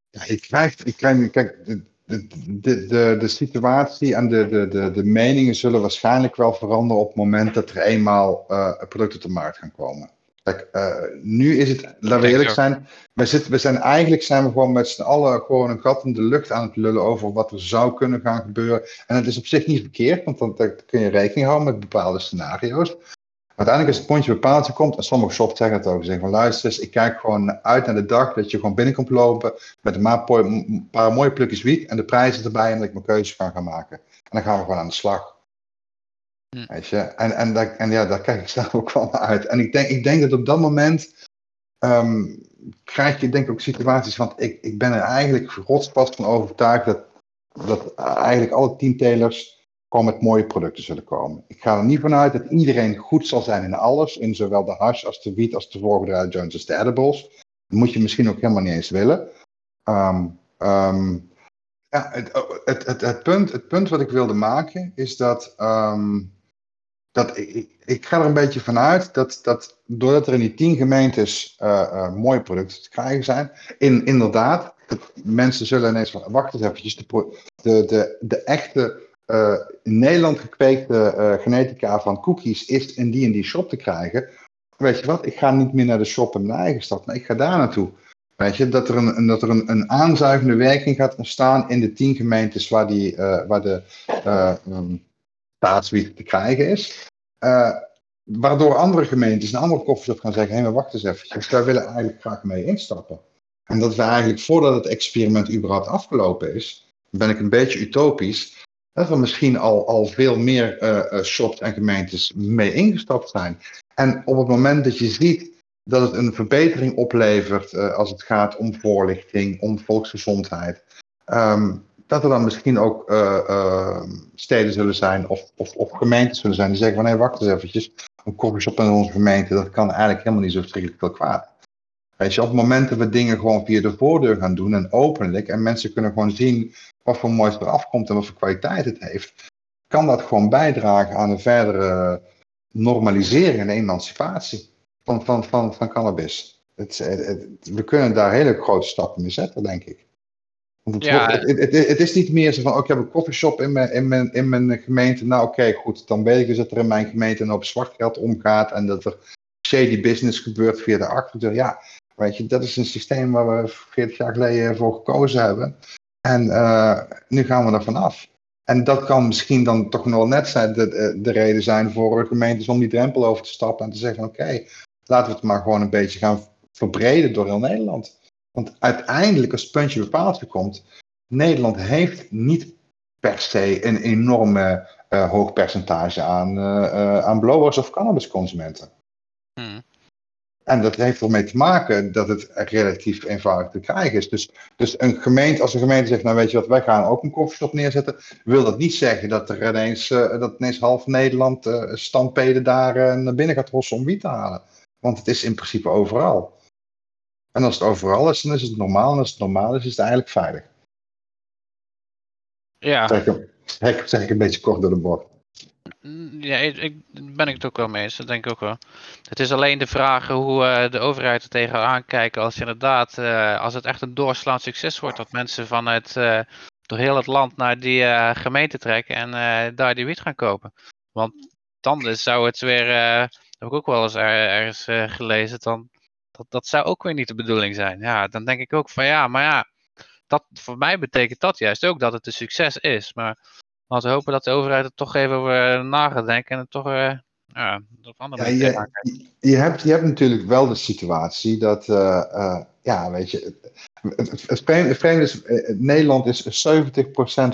Je krijgt, je krijgt kijk, de, de, de, de, situatie en de, de, de, de meningen zullen waarschijnlijk wel veranderen op het moment dat er eenmaal producten op de markt gaan komen. Kijk, uh, nu is het, laten we eerlijk zijn, we, zitten, we zijn eigenlijk zijn we gewoon met z'n allen gewoon een gat in de lucht aan het lullen over wat er zou kunnen gaan gebeuren. En het is op zich niet verkeerd, want dan, dan kun je rekening houden met bepaalde scenario's. Uiteindelijk als het pontje bepaald komt, en sommige shops zeggen het ook, zeggen van luister eens, ik kijk gewoon uit naar de dag dat je gewoon binnen komt lopen met een paar mooie plukjes wiet en de prijzen erbij en dat ik mijn keuze kan gaan maken. En dan gaan we gewoon aan de slag. Hm. Weet je? En, en, daar, en ja, daar kijk ik zelf ook wel naar uit. En ik denk, ik denk dat op dat moment um, krijg je denk ik ook situaties, want ik, ik ben er eigenlijk rotsvast van overtuigd dat, dat eigenlijk alle teamtelers gewoon met mooie producten zullen komen. Ik ga er niet vanuit dat iedereen goed zal zijn in alles, in zowel de hash als de wiet als de voorgedraaide joints als de edibles. Dat moet je misschien ook helemaal niet eens willen. Um, um, ja, het, het, het, punt, het punt wat ik wilde maken is dat dat ik, ik, ga er een beetje vanuit dat, dat doordat er in die tien gemeentes uh, uh, mooie producten te krijgen zijn, in, inderdaad, mensen zullen ineens van, wacht eens eventjes, de, de, de, de echte uh, in Nederland gekweekte genetica van cookies is in die en die shop te krijgen. Weet je wat, ik ga niet meer naar de shop in mijn eigen stad, maar ik ga daar naartoe. Weet je, dat er een, dat er een, een aanzuigende werking gaat ontstaan in de tien gemeentes waar, die, waar de um, staatswiet te krijgen is. Uh, waardoor andere gemeentes en andere koffieshops gaan zeggen, hé, maar wacht eens even, wij willen eigenlijk graag mee instappen. En dat we eigenlijk, voordat het experiment überhaupt afgelopen is, ben ik een beetje utopisch, dat er misschien al, al veel meer uh, shops en gemeentes mee ingestapt zijn. En op het moment dat je ziet dat het een verbetering oplevert als het gaat om voorlichting, om volksgezondheid, um, dat er dan misschien ook uh, uh, steden zullen zijn of, of, of, gemeentes zullen zijn die zeggen van wacht eens eventjes, een koffieshop in onze gemeente, dat kan eigenlijk helemaal niet zo verschrikkelijk veel kwaad. Weet je, op het moment dat we dingen gewoon via de voordeur gaan doen en openlijk en mensen kunnen gewoon zien wat voor moois er afkomt en wat voor kwaliteit het heeft, kan dat gewoon bijdragen aan een verdere normalisering en emancipatie. van, van, van, van cannabis. Het, we kunnen daar hele grote stappen mee zetten, denk ik. Want het, Ja. het, het, het is niet meer zo van, oh, ik heb een coffeeshop in mijn, in mijn, in mijn gemeente. Nou, oké, goed. Dan weet ik dus dat er in mijn gemeente een hoop zwart geld omgaat. En dat er shady business gebeurt via de achterdeur. Ja, weet je, dat is een systeem waar we 40 jaar geleden voor gekozen hebben. En eh, nu gaan we er vanaf. En dat kan misschien dan toch nog wel net zijn de, de, de reden zijn voor gemeentes om die drempel over te stappen en te zeggen: oké, laten we het maar gewoon een beetje gaan verbreden door heel Nederland. Want uiteindelijk, als het puntje bepaald komt, Nederland heeft niet per se een enorme eh, hoog percentage aan, eh, eh, aan blowers of cannabisconsumenten. Hm. En dat heeft ermee te maken dat het relatief eenvoudig te krijgen is. Dus, dus een gemeente, als een gemeente zegt, nou weet je wat, wij gaan ook een koffieshop neerzetten, wil dat niet zeggen dat er ineens, dat ineens half Nederland eh stampeden daar naar binnen gaat hossen om wiet te halen. Want het is in principe overal. En als het overal is, dan is het normaal. En als het normaal is, is het eigenlijk veilig. Ja, Zeg ik, zeg, ik een beetje kort door de bocht. Mm, Ja, ik, ben ik het ook wel mee eens. Dat denk ik ook wel. Het is alleen de vraag hoe eh, de overheid er tegenaan kijkt als je inderdaad, eh, als het echt een doorslaand succes wordt, dat mensen vanuit eh, door heel het land naar die gemeente trekken en daar die wiet gaan kopen. Want dan zou het weer, heb ik ook wel eens er- ergens gelezen, dan, dat, dat zou ook weer niet de bedoeling zijn. Ja, dan denk ik ook van ja, maar ja, dat, voor mij betekent dat juist ook dat het een succes is. Maar Laten we hopen dat de overheid er toch even over eh, na gaat denken en het toch eh ja, op andere Ja, manier je, hebt, je hebt natuurlijk wel de situatie dat, eh, ja, weet je, het, het, het vreemde, het vreemde is, Nederland is 70%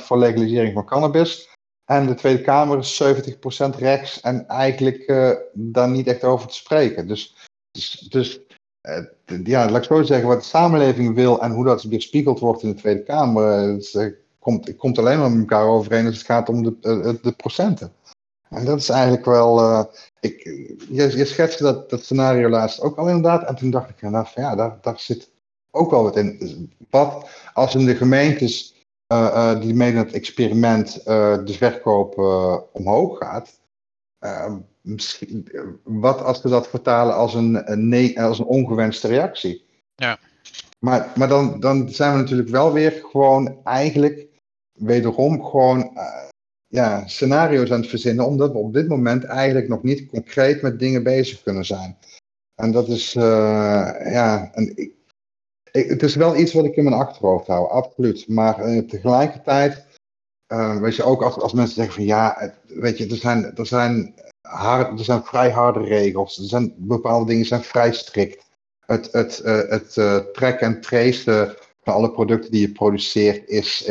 voor legalisering van cannabis. En de Tweede Kamer is 70% rechts en eigenlijk daar niet echt over te spreken. Dus, dus, dus eh, ja, laat ik zo zeggen, wat de samenleving wil en hoe dat weerspiegeld wordt in de Tweede Kamer, eh, het, eh, komt, komt alleen maar met elkaar overeen als het gaat om de, eh, de procenten. En dat is eigenlijk wel. eh, ik, je, je schetste dat, dat scenario laatst ook al inderdaad. En toen dacht ik van ja, daar, daar zit ook wel wat in. Wat als in de gemeentes eh, eh, die meedoen aan het experiment eh, de verkoop eh, omhoog gaat. Eh, misschien, eh, wat als we dat vertalen als een, een, nee, als een ongewenste reactie? Ja. Maar, maar dan, dan zijn we natuurlijk wel weer gewoon eigenlijk wederom gewoon eh, ja, scenario's aan het verzinnen, omdat we op dit moment eigenlijk nog niet concreet met dingen bezig kunnen zijn. En dat is, eh, ja, en ik, het is wel iets wat ik in mijn achterhoofd hou, absoluut. Maar tegelijkertijd, eh, weet je, ook als, als mensen zeggen van ja, weet je, er zijn, er, zijn hard, er zijn vrij harde regels, er zijn bepaalde dingen zijn vrij strikt. Het, het, eh, het eh, tracken en tracen van alle producten die je produceert is,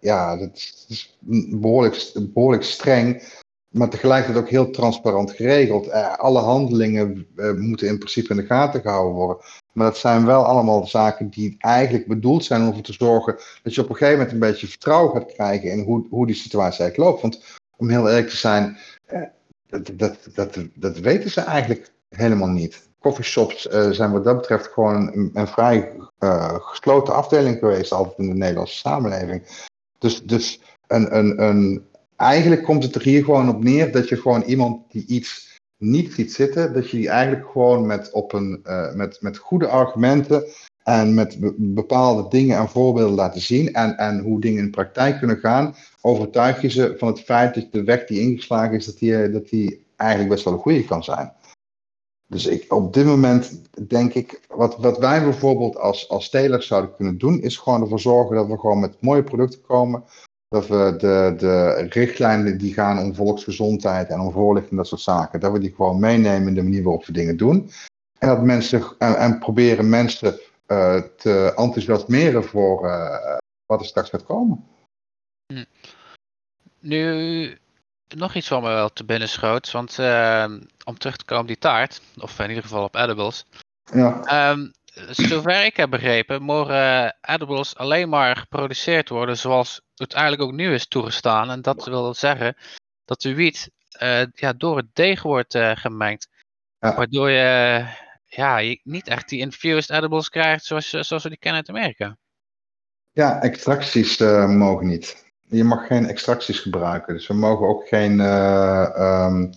ja, dat is, behoorlijk, behoorlijk streng. Maar tegelijkertijd ook heel transparant geregeld. Alle handelingen moeten in principe in de gaten gehouden worden. Maar dat zijn wel allemaal zaken die eigenlijk bedoeld zijn om ervoor te zorgen dat je op een gegeven moment een beetje vertrouwen gaat krijgen in hoe, hoe die situatie eigenlijk loopt. Want om heel eerlijk te zijn, eh, dat, dat, dat, dat weten ze eigenlijk helemaal niet. Coffeeshops eh, zijn wat dat betreft gewoon een, een vrij eh, gesloten afdeling geweest altijd in de Nederlandse samenleving. Dus, dus een, een, een, eigenlijk komt het er hier gewoon op neer dat je gewoon iemand die iets niet ziet zitten, dat je die eigenlijk gewoon met, op een, eh, met, met goede argumenten en met be- bepaalde dingen en voorbeelden laten zien en, en hoe dingen in de praktijk kunnen gaan, overtuig je ze van het feit dat de weg die ingeslagen is, dat die, eh, dat die eigenlijk best wel een goede kan zijn. Dus ik, op dit moment denk ik, wat, wat wij bijvoorbeeld als, als telers zouden kunnen doen, is gewoon ervoor zorgen dat we gewoon met mooie producten komen. Dat we de, de richtlijnen die gaan om volksgezondheid en om voorlichting en dat soort zaken, dat we die gewoon meenemen in de manier waarop we dingen doen. En dat mensen en, en proberen mensen eh, te enthousiasmeren voor eh, wat er straks gaat komen. Nu, nog iets wat me wel te binnen schoot, want eh, om terug te komen op die taart, of in ieder geval op edibles. Ja, Ehm, zover ik heb begrepen, mogen edibles alleen maar geproduceerd worden zoals het eigenlijk ook nu is toegestaan. En dat wil zeggen dat de wiet eh, ja, door het deeg wordt eh, gemengd. Ja. Waardoor je, ja, je niet echt die infused edibles krijgt zoals, zoals we die kennen uit Amerika. ja extracties eh, mogen niet. Je mag geen extracties gebruiken. Dus we mogen ook geen. eh, ehm,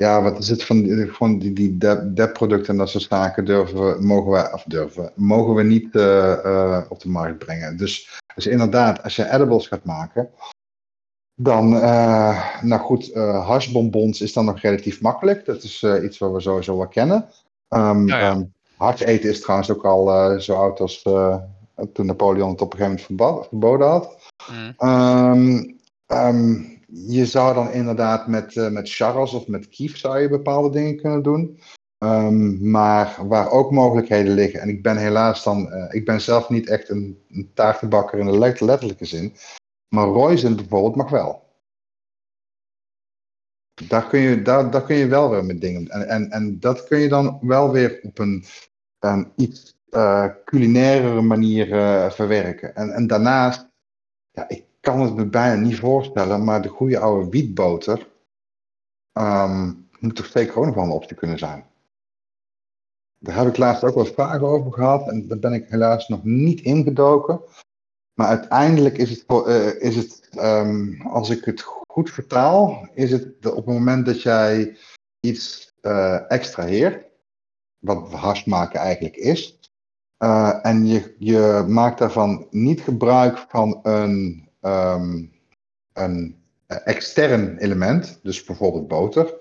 Ja, wat is het van, die- van die, die dep-producten en dat soort zaken durven we, mogen we, of durven, mogen we niet eh, eh, op de markt brengen. Dus, dus inderdaad, als je edibles gaat maken, dan, eh, nou goed, hashbonbons is dan nog relatief makkelijk. Dat is iets wat we sowieso wel kennen. Ja, ja. hars eten is trouwens ook al zo oud als toen Napoleon het op een gegeven moment verboden had. Mm. Ehm, je zou dan inderdaad met, eh, met Charles of met Kief zou je bepaalde dingen kunnen doen. Ehm, maar waar ook mogelijkheden liggen, en ik ben helaas dan, eh, ik ben zelf niet echt een, een taartenbakker in de let- letterlijke zin, maar Roizen bijvoorbeeld mag wel. Daar kun je, daar, daar kun je wel weer met dingen. En, en, en dat kun je dan wel weer op een, een iets eh culinairere manier verwerken. En, en daarnaast, ja, kan het me bijna niet voorstellen, maar de goede oude wietboter ehm, moet toch zeker ook nog wel een optie kunnen zijn. Daar heb ik laatst ook wat vragen over gehad en daar ben ik helaas nog niet ingedoken. Maar uiteindelijk is het, eh, is het ehm, als ik het goed vertaal, is het op het moment dat jij iets eh extraheert, wat hash maken eigenlijk is, eh, en je, je maakt daarvan niet gebruik van een, ehm, een eh, extern element, dus bijvoorbeeld boter,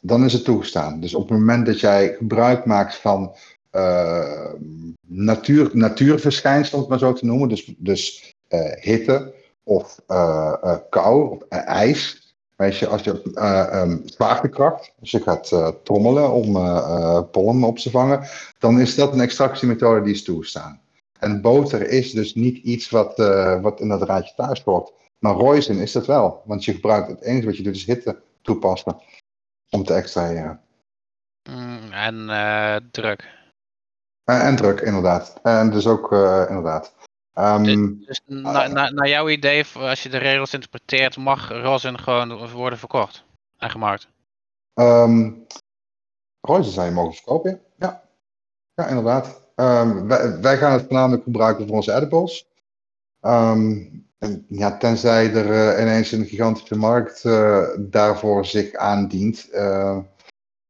dan is het toegestaan. Dus op het moment dat jij gebruik maakt van eh, natuur, natuurverschijnselen, om het maar zo te noemen, dus, dus eh, hitte of eh, kou of ijs. Weet je, als je ehm, zwaartekracht, als je gaat trommelen om pollen op te vangen, dan is dat een extractiemethode die is toegestaan. En boter is dus niet iets wat, eh, wat in dat raadje thuis hoort. Maar roizen is dat wel, want je gebruikt het enige wat je doet is hitte toepassen om te extraheren. Mm, en eh, druk. Eh, en druk, inderdaad. En dus ook, eh, inderdaad. Ehm, Dus na, na, naar jouw idee, als je de regels interpreteert, mag rosin gewoon worden verkocht en gemarkt. ehm, roizen zou je mogen verkopen, ja. Ja, inderdaad. Ehm, wij, wij gaan het voornamelijk gebruiken voor onze edibles. Ehm, en, ja, tenzij er eh, ineens een gigantische markt eh, daarvoor zich aandient. eh,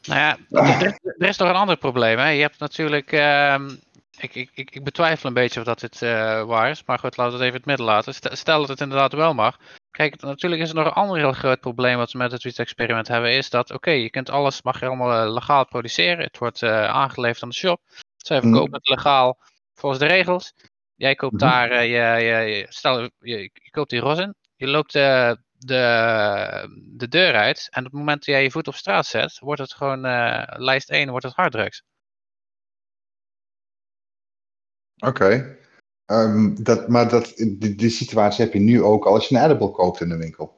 Nou ja, er, er- er is nog een ander probleem. Hè? Je hebt natuurlijk. ehm, ik, ik, ik, betwijfel een beetje of dat dit waar is. Maar goed, laten we het even in het midden laten. Stel- dat het inderdaad wel mag. Kijk, natuurlijk is er nog een ander heel groot probleem wat we met het wiet-experiment hebben. Is dat, oké, je kunt alles, mag je allemaal legaal produceren. Het wordt aangeleverd aan de shop. Zij Mhm. verkopen het legaal volgens de regels. Jij koopt Mhm. daar, eh, je, je, je- stel, je, je koopt die rosin. Je loopt eh, de, de deur uit. En op het moment dat jij je voet op straat zet, wordt het gewoon eh, lijst 1, wordt het harddrugs. Oké. Ehm, dat, maar dat, die, die situatie heb je nu ook al als je een edible koopt in de winkel.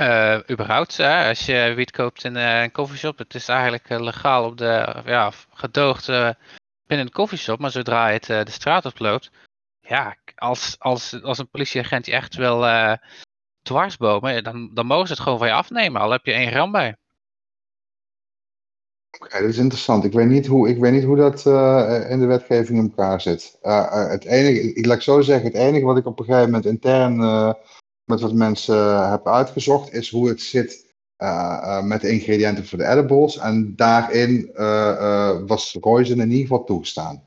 Eh überhaupt, hè, als je wiet koopt in eh, een coffeeshop, het is eigenlijk eh, legaal op de, ja, gedoogd binnen een coffeeshop, maar zodra het de straat oploopt, ja, als, als, als een politieagent je echt wil dwarsbomen, dan, dan mogen ze het gewoon van je afnemen, al heb je één gram bij. Oké, dat is interessant. Ik weet niet hoe, ik weet niet hoe dat in de wetgeving in elkaar zit. Het enige, ik laat zo zeggen, het enige wat ik op een gegeven moment intern met wat mensen eh, heb uitgezocht, is hoe het zit eh, eh, met de ingrediënten voor de edibles. En daarin was roizen in ieder geval toegestaan.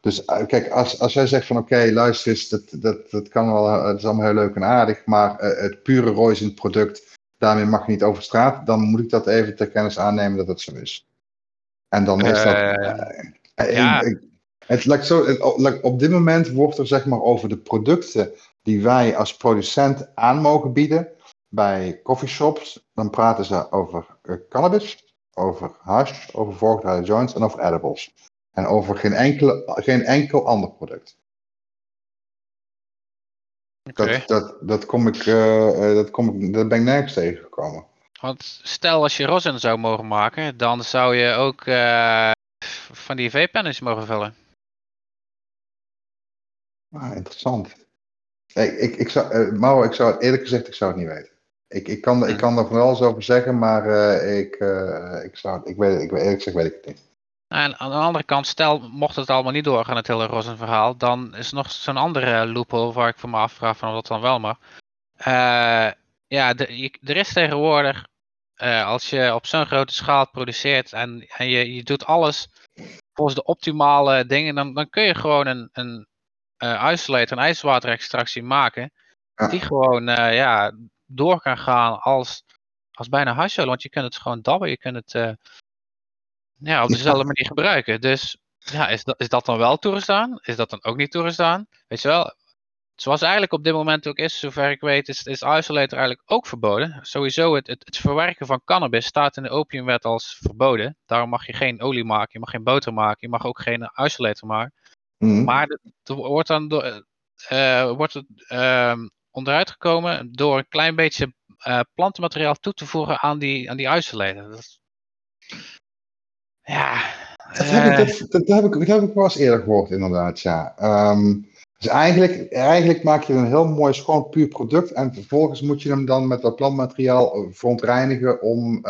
Dus kijk, als, als jij zegt van oké, luister eens, dat, dat, dat kan wel, het is allemaal heel leuk en aardig, maar het pure roizen product, daarmee mag je niet over straat, dan moet ik dat even ter kennis aannemen dat het zo is. En dan is dat. Ja. het, lijkt zo, het- op dit moment wordt er zeg maar over de producten die wij als producent aan mogen bieden bij coffeeshops. Dan praten ze over eh, cannabis, over hash, over voorgedraaide joints en over edibles. En over geen, enkele, geen enkel ander product. Oké. Dat, dat, dat, kom ik, eh, eh, dat, kom ik, dat ben ik nergens tegengekomen. Want stel als je rosin zou mogen maken, dan zou je ook van die vape-pennetjes mogen vullen. Ah, interessant. Ik, ik, ik zou, eh, Mauro, ik zou het eerlijk gezegd, ik zou het niet weten. Ik, ik, kan, ik kan er van alles over zeggen, maar eh, ik, eh, ik, zou, ik, weet, ik, eerlijk gezegd weet ik het niet. En aan de andere kant, stel mocht het allemaal niet doorgaan, het hele rosin verhaal, dan is er nog zo'n andere loophole waar ik voor me afvraag van of dat dan wel mag. Ja, de- je- er is tegenwoordig als je op zo'n grote schaal produceert en, en je, je doet alles volgens de optimale dingen, dan, dan kun je gewoon een, een uh, isolator, een ijswaterextractie maken. Die gewoon ja, door kan gaan als, als bijna hashol. Want je kunt het gewoon dabben, je kunt het ja, op dezelfde manier gebruiken. Dus ja, is dat, is dat dan wel toegestaan? Is dat dan ook niet toegestaan? Weet je wel, zoals eigenlijk op dit moment ook is, zover ik weet, is, is isolator eigenlijk ook verboden. Sowieso, het, het, het, verwerken van cannabis staat in de opiumwet als verboden. Daarom mag je geen olie maken, je mag geen boter maken, je mag ook geen isolator maken. Mhm. Maar er wordt dan door, uh, wordt het uh, onderuit gekomen door een klein beetje uh, plantenmateriaal toe te voegen aan die, aan die. Dat, ja. Dat heb, ik, dat, dat, heb ik, dat heb ik wel eens eerder gehoord, inderdaad, ja. Um, dus eigenlijk, eigenlijk maak je een heel mooi schoon puur product en vervolgens moet je hem dan met dat plantmateriaal verontreinigen om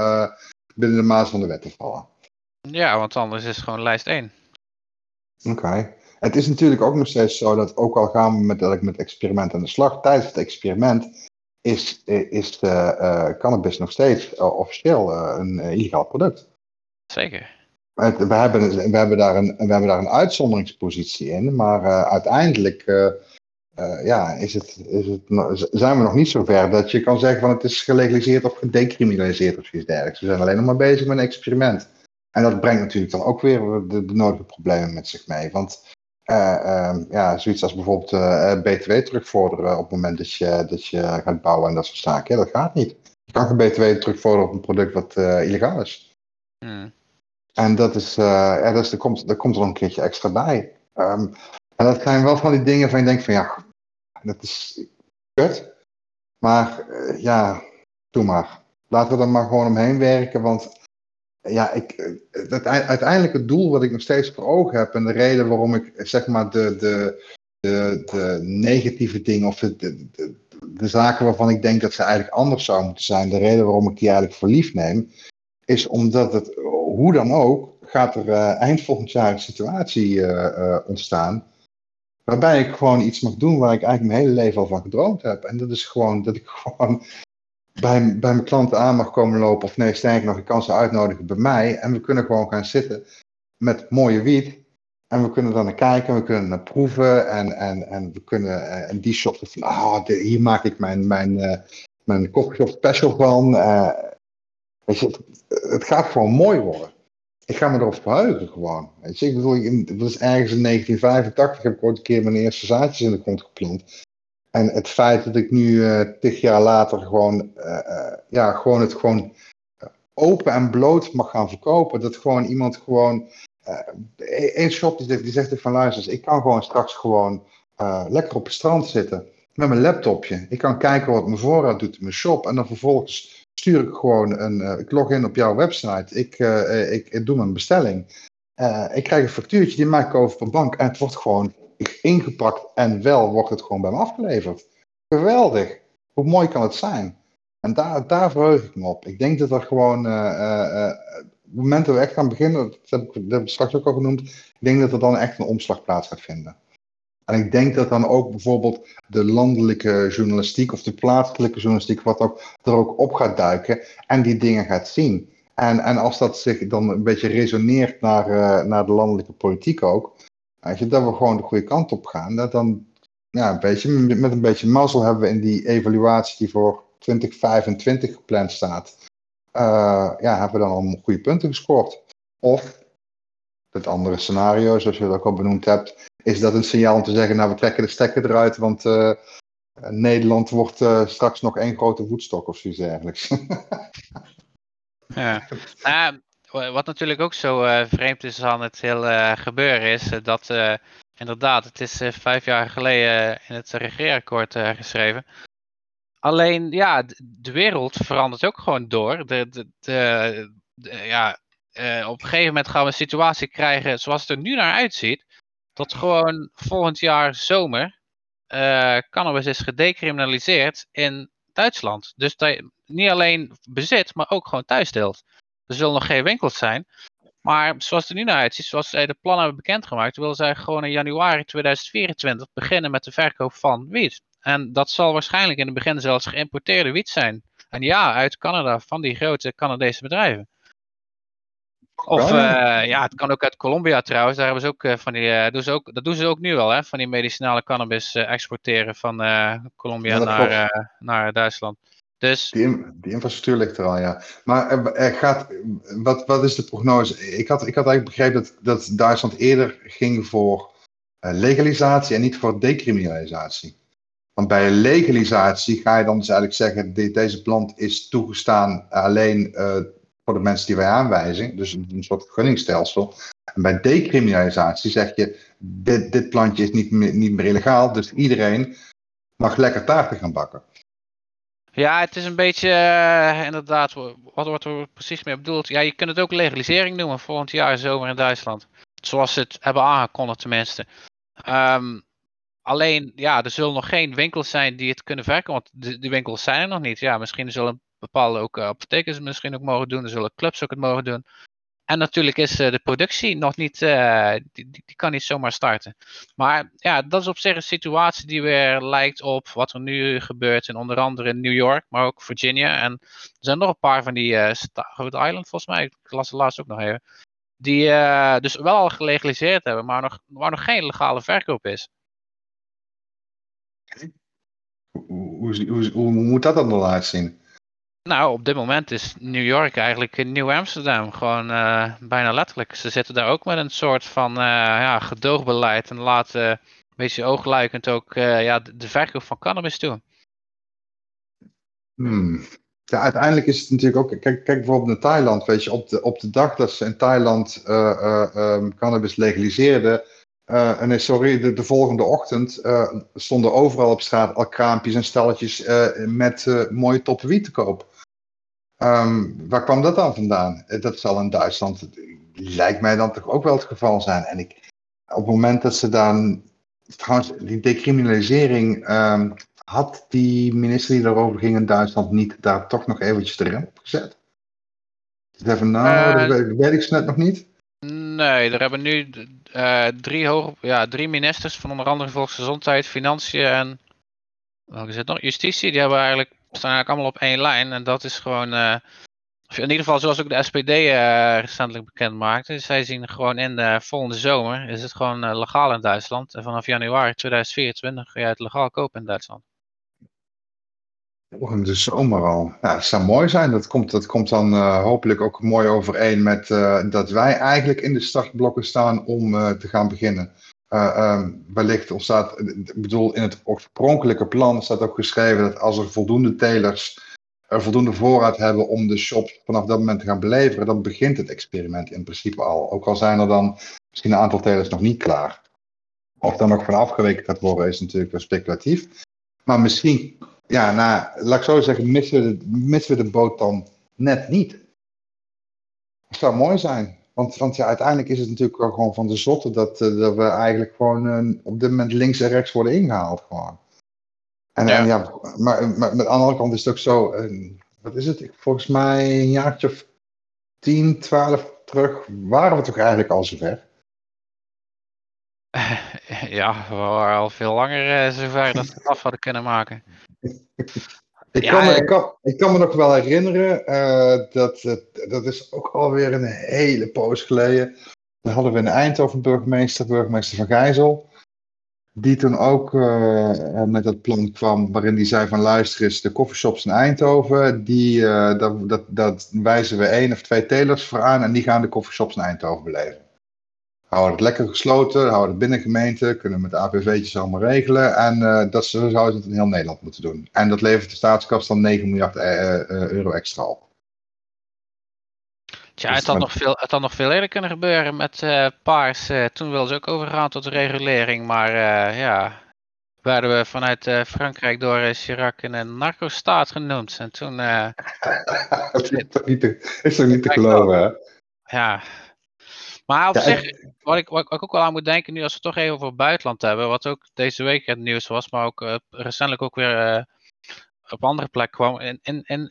binnen de maas van de wet te vallen. Ja, want anders is het gewoon lijst 1. Oké. Het is natuurlijk ook nog steeds zo dat ook al gaan we met, met het experiment aan de slag, tijdens het experiment is, is de, uh, cannabis nog steeds uh, officieel een illegaal product. Zeker. We hebben, we, hebben daar een, we hebben daar een uitzonderingspositie in, maar uiteindelijk ja, is het, is het, zijn we nog niet zo ver dat je kan zeggen van het is gelegaliseerd of gedecriminaliseerd of iets dergelijks. We zijn alleen nog maar bezig met een experiment. En dat brengt natuurlijk dan ook weer de, de nodige problemen met zich mee. Want ehm, ja, zoiets als bijvoorbeeld BTW terugvorderen op het moment dat je, dat je gaat bouwen en dat soort zaken, ja, dat gaat niet. Je kan geen BTW terugvorderen op een product wat illegaal is. Hmm. En dat is, ja, dus er, komt, er komt er een keertje extra bij. Um, en dat zijn wel van die dingen van je denkt van ja, dat is kut. Maar ja, doe maar. Laten we er maar gewoon omheen werken. Want ja, ik, het, uiteindelijk het doel wat ik nog steeds voor ogen heb. En de reden waarom ik zeg maar de, de, de, de negatieve dingen of de, de, de, zaken waarvan ik denk dat ze eigenlijk anders zouden moeten zijn. De reden waarom ik die eigenlijk voor lief neem. Is omdat het hoe dan ook, gaat er uh, eind volgend jaar een situatie uh, ontstaan. Waarbij ik gewoon iets mag doen waar ik eigenlijk mijn hele leven al van gedroomd heb. En dat is gewoon dat ik gewoon bij, bij mijn klanten aan mag komen lopen. Of nee, sterker nog, ik kan ze uitnodigen bij mij. En we kunnen gewoon gaan zitten met mooie wiet. En we kunnen dan naar kijken, we kunnen naar proeven. En, en, en we kunnen en die shop van, ah, hier maak ik mijn, mijn, uh, mijn special van. Uh, weet je, het gaat gewoon mooi worden. Ik ga me erop verheugen gewoon. Ik bedoel, dat is ergens in 1985 heb ik ooit een keer mijn eerste zaadjes in de grond geplant. En het feit dat ik nu uh, tig jaar later gewoon, uh, ja, gewoon het gewoon open en bloot mag gaan verkopen. Dat gewoon iemand gewoon, één shop die zegt, die zegt van luister, ik kan gewoon straks gewoon lekker op het strand zitten met mijn laptopje. Ik kan kijken wat mijn voorraad doet in mijn shop en dan vervolgens stuur ik gewoon een. Uh, ik log in op jouw website. Ik, ik, ik, doe mijn bestelling. Ik krijg een factuurtje, die maak ik over van bank. En het wordt gewoon ingepakt. En wel wordt het gewoon bij me afgeleverd. Geweldig. Hoe mooi kan het zijn? En daar, daar verheug ik me op. Ik denk dat er gewoon. op het moment dat we echt gaan beginnen. Dat heb, ik, dat straks ook al genoemd. Ik denk dat er dan echt een omslag plaats gaat vinden. En ik denk dat dan ook bijvoorbeeld de landelijke journalistiek of de plaatselijke journalistiek, wat ook, er ook op gaat duiken en die dingen gaat zien. En, en als dat zich dan een beetje resoneert naar, uh, naar de landelijke politiek ook, je, dat we gewoon de goede kant op gaan, dat dan ja, een beetje, met een beetje mazzel hebben we in die evaluatie die voor 2025 gepland staat, uh, ja, hebben we dan al goede punten gescoord. Of het andere scenario, zoals je het ook al benoemd hebt, is dat een signaal om te zeggen, nou we trekken de stekker eruit, want uh, Nederland wordt uh, straks nog één grote voetstok of zoiets dergelijks. ja. Wat natuurlijk ook zo uh, vreemd is aan het hele gebeuren is dat inderdaad, het is vijf jaar geleden in het regeerakkoord geschreven. Alleen ja, de wereld verandert ook gewoon door. De, de, ja, op een gegeven moment gaan we een situatie krijgen zoals het er nu naar uitziet dat gewoon volgend jaar zomer cannabis is gedecriminaliseerd in Duitsland. Dus niet alleen bezit, maar ook gewoon thuis deelt. Er zullen nog geen winkels zijn. Maar zoals het er nu naar uitziet, zoals zij de plannen hebben bekendgemaakt, willen zij gewoon in januari 2024 beginnen met de verkoop van wiet. En dat zal waarschijnlijk in het begin zelfs geïmporteerde wiet zijn. een ja uit Canada van die grote Canadese bedrijven. Of ja. eh, ja, het kan ook uit Colombia trouwens. Daar hebben ze ook eh, van die. eh, doen ze ook, dat doen ze ook nu al, hè? Van die medicinale cannabis exporteren van Colombia naar, naar Duitsland. Dus Die, in- die infrastructuur ligt er al, ja. Maar er, gaat, wat, wat is de prognose? Ik had, ik had eigenlijk begrepen dat, dat Duitsland eerder ging voor eh, legalisatie en niet voor decriminalisatie. Want bij legalisatie ga je dan dus eigenlijk zeggen, de- deze plant is toegestaan alleen eh, voor de mensen die wij aanwijzen. Dus een, soort gunningsstelsel. En bij decriminalisatie zeg je, dit, dit plantje is niet niet meer illegaal, dus iedereen mag lekker taarten gaan bakken. Ja, het is een beetje eh, inderdaad. Wat wordt er precies mee bedoeld? Ja, je kunt het ook legalisering noemen volgend jaar zomer in Duitsland. Zoals ze het hebben aangekondigd tenminste. Ehm, alleen, ja, er zullen nog geen winkels zijn die het kunnen verkopen. Want die winkels zijn er nog niet. Ja, misschien zullen bepaalde ook uh, apothekers misschien ook mogen doen. Er zullen clubs ook het mogen doen. En natuurlijk is uh, de productie nog niet, uh, die, kan niet zomaar starten. Maar ja, dat is op zich een situatie die weer lijkt op wat er nu gebeurt in onder andere New York, maar ook Virginia. En er zijn nog een paar van die, uh, Rhode Island volgens mij, ik las het laatst ook nog even. Die dus wel al gelegaliseerd hebben, maar nog, waar nog geen legale verkoop is. Hoe moet dat dan eruit zien? Nou, op dit moment is New York eigenlijk Nieuw Amsterdam. Gewoon uh, bijna letterlijk. Ze zitten daar ook met een soort van uh, ja, gedoogbeleid. En laten een beetje oogluikend ook uh, ja, de, verkoop van cannabis toe. Hmm. Ja, uiteindelijk is het natuurlijk ook. Kijk, kijk bijvoorbeeld naar Thailand. Weet je, op de, op de dag dat ze in Thailand um, cannabis legaliseerden. en sorry, de, de, volgende ochtend stonden overal op straat al kraampjes en stalletjes met mooie toppen wiet te koop. Um, waar kwam dat dan vandaan? Dat zal in Duitsland, lijkt mij dan toch ook wel het geval zijn. En ik, op het moment dat ze dan, trouwens, die decriminalisering, um, had die minister die daarover ging in Duitsland niet daar toch nog eventjes de rem op gezet? Even, nou, uh, dat weet, weet ik ze net nog niet. Nee, er hebben nu uh, drie, hoge, ja, drie ministers van onder andere Volksgezondheid, Financiën en welke is het nog? Justitie. Die hebben eigenlijk staan eigenlijk allemaal op één lijn. En dat is gewoon, uh, in ieder geval zoals ook de SPD uh, recentelijk bekend maakte. Zij zien gewoon in de volgende zomer is het gewoon uh, legaal in Duitsland. En vanaf januari 2024 ga je het legaal kopen in Duitsland. Volgende de zomer al. Ja, dat zou mooi zijn. Dat komt, dat komt dan hopelijk ook mooi overeen met dat wij eigenlijk in de startblokken staan om te gaan beginnen. Um, wellicht ontstaat, ik bedoel, in het oorspronkelijke plan staat ook geschreven dat als er voldoende telers er voldoende voorraad hebben om de shop vanaf dat moment te gaan beleveren, dan begint het experiment in principe al. Ook al zijn er dan misschien een aantal telers nog niet klaar. Of dan nog van afgeweken gaat worden, is natuurlijk wel speculatief. Maar misschien, ja, nou, laat ik zo zeggen, missen we de, missen we de boot dan net niet. Dat zou mooi zijn. Want, want ja, uiteindelijk is het natuurlijk wel gewoon van de zotte dat, uh, dat we eigenlijk gewoon uh, op dit moment links en rechts worden ingehaald. Gewoon. En ja, en ja maar, maar met de andere kant is het ook zo, uh, wat is het? Volgens mij een jaartje of 10, 12 terug waren we toch eigenlijk al zover? Ja, we waren al veel langer zover dat we het af hadden kunnen maken. Ik kan, me, ik, kan, ik kan me nog wel herinneren, uh, dat, dat is ook alweer een hele poos geleden. Dan hadden we in Eindhoven burgemeester, burgemeester van Gijzel. Die toen ook uh, met dat plan kwam waarin hij zei van luister eens, de coffeeshops in Eindhoven, die, dat, dat, dat wijzen we één of twee telers voor aan en die gaan de coffeeshops in Eindhoven beleven. Houden het lekker gesloten, houden het binnen gemeente, kunnen met de APV'tjes allemaal regelen. En uh, dat ze, zouden ze het in heel Nederland moeten doen. En dat levert de staatskas dan 9 miljard uh, euro extra op. Tja, het had, nog veel, het had nog veel eerder kunnen gebeuren met uh, Paars. toen wilden ze ook overgaan tot regulering. Maar ja, werden we vanuit Frankrijk door Chirac een narco-staat genoemd. En toen... dat is toch niet te, is toch niet te geloven, hè? Ja, maar op ja, zich, wat ik, wat ik ook wel aan moet denken nu als we het toch even over het buitenland hebben, wat ook deze week het nieuws was, maar ook uh, recentelijk ook weer uh, op andere plek kwam. In, in, in,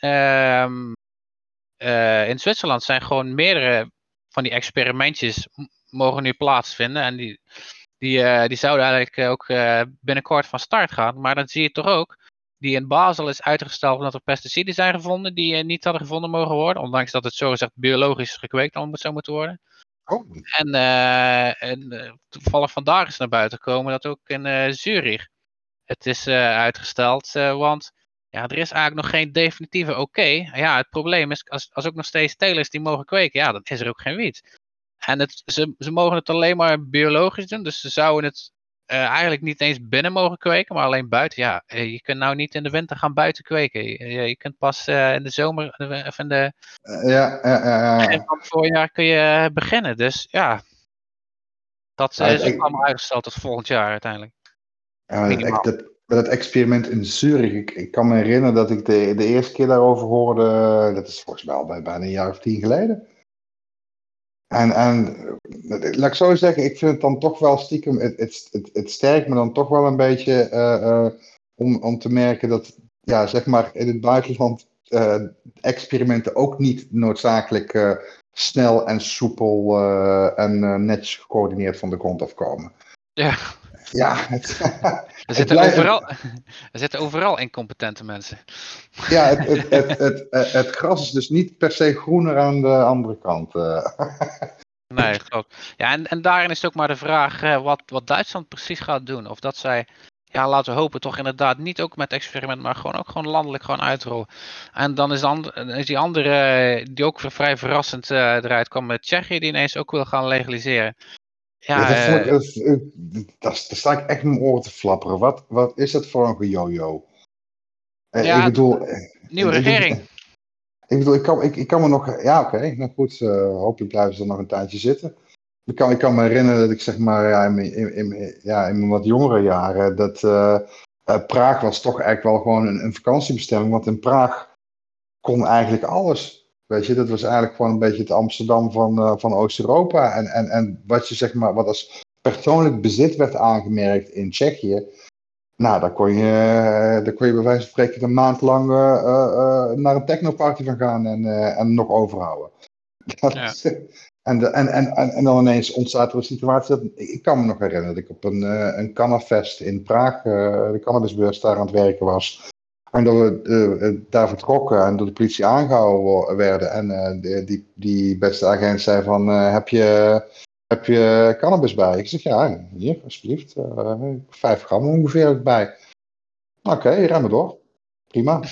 uh, in Zwitserland zijn gewoon meerdere van die experimentjes mogen nu plaatsvinden en die, die, die zouden eigenlijk ook binnenkort van start gaan. Maar dan zie je toch ook die in Basel is uitgesteld omdat er pesticiden zijn gevonden die niet hadden gevonden mogen worden. Ondanks dat het zogezegd biologisch gekweekt zou moeten worden. Oh. En, uh, en toevallig vandaag is naar buiten gekomen dat ook in Zurich het is uitgesteld. want ja, er is eigenlijk nog geen definitieve oké. Ja, het probleem is, als, als ook nog steeds telers die mogen kweken, ja, dan is er ook geen wiet. En het, ze, ze mogen het alleen maar biologisch doen, dus ze zouden het eigenlijk niet eens binnen mogen kweken, maar alleen buiten. Ja, eh, je kunt nou niet in de winter gaan buiten kweken. Je, je kunt pas in de zomer of in de. ja, ja. van het voorjaar kun je beginnen. Dus ja. Dat is ook allemaal uitgesteld tot volgend jaar uiteindelijk. Ja, dat, dat, dat experiment in Zurich, ik, ik, kan me herinneren dat ik de, de eerste keer daarover hoorde. Dat is volgens mij al bij bijna een jaar of tien geleden. En, en laat ik zo zeggen, ik vind het dan toch wel stiekem, het, het, het, het sterkt me dan toch wel een beetje uh, uh, om, om te merken dat, ja, zeg maar, in het buitenland uh, experimenten ook niet noodzakelijk snel en soepel en netjes gecoördineerd van de grond afkomen. Ja. Ja, het, er, zitten blijft, overal, er zitten overal incompetente mensen. Ja, het, het, het, het, het, het, gras is dus niet per se groener aan de andere kant. Nee, klopt. Ja, en, en daarin is ook maar de vraag wat, wat Duitsland precies gaat doen. Of dat zij, ja, laten we hopen, toch inderdaad niet ook met experiment, maar gewoon ook gewoon landelijk gewoon uitrollen. En dan is, dan, is die andere, die ook vrij verrassend uh, eruit kwam met Tsjechië, die ineens ook wil gaan legaliseren. Ja, ja dat, ik, dat, dat, daar sta ik echt mijn oren te flapperen. Wat, wat is dat voor een gejojo? Ja, ik bedoel, nieuwe regering. Ik, ik bedoel, ik kan, ik, ik kan me nog. Ja, oké. Okay, nou goed, uh, hopelijk blijven ze er nog een tijdje zitten. Ik kan, ik kan me herinneren dat ik zeg maar ja, in, in, in, ja, in mijn wat jongere jaren. dat uh, uh, Praag was toch eigenlijk wel gewoon een, een vakantiebestemming. Want in Praag kon eigenlijk alles. Weet je, dat was eigenlijk gewoon een beetje het Amsterdam van, uh, van Oost-Europa. En, en, en wat je zeg maar, wat als persoonlijk bezit werd aangemerkt in Tsjechië. Nou, daar kon je, daar kon je bij wijze van spreken een maand lang uh, uh, naar een technoparty van gaan en, en nog overhouden. Ja. en, de, en, en, en, dan ineens ontstaat er een situatie dat, ik kan me nog herinneren dat ik op een, een Cannafest in Praag, de cannabisbeurs daar aan het werken was. En dat we daar vertrokken en door de politie aangehouden werden. En die, die beste agent zei van, heb je heb je cannabis bij? Ik zeg, ja, hier, alsjeblieft. Uh, vijf gram ongeveer bij. Oké, okay, maar door. Prima.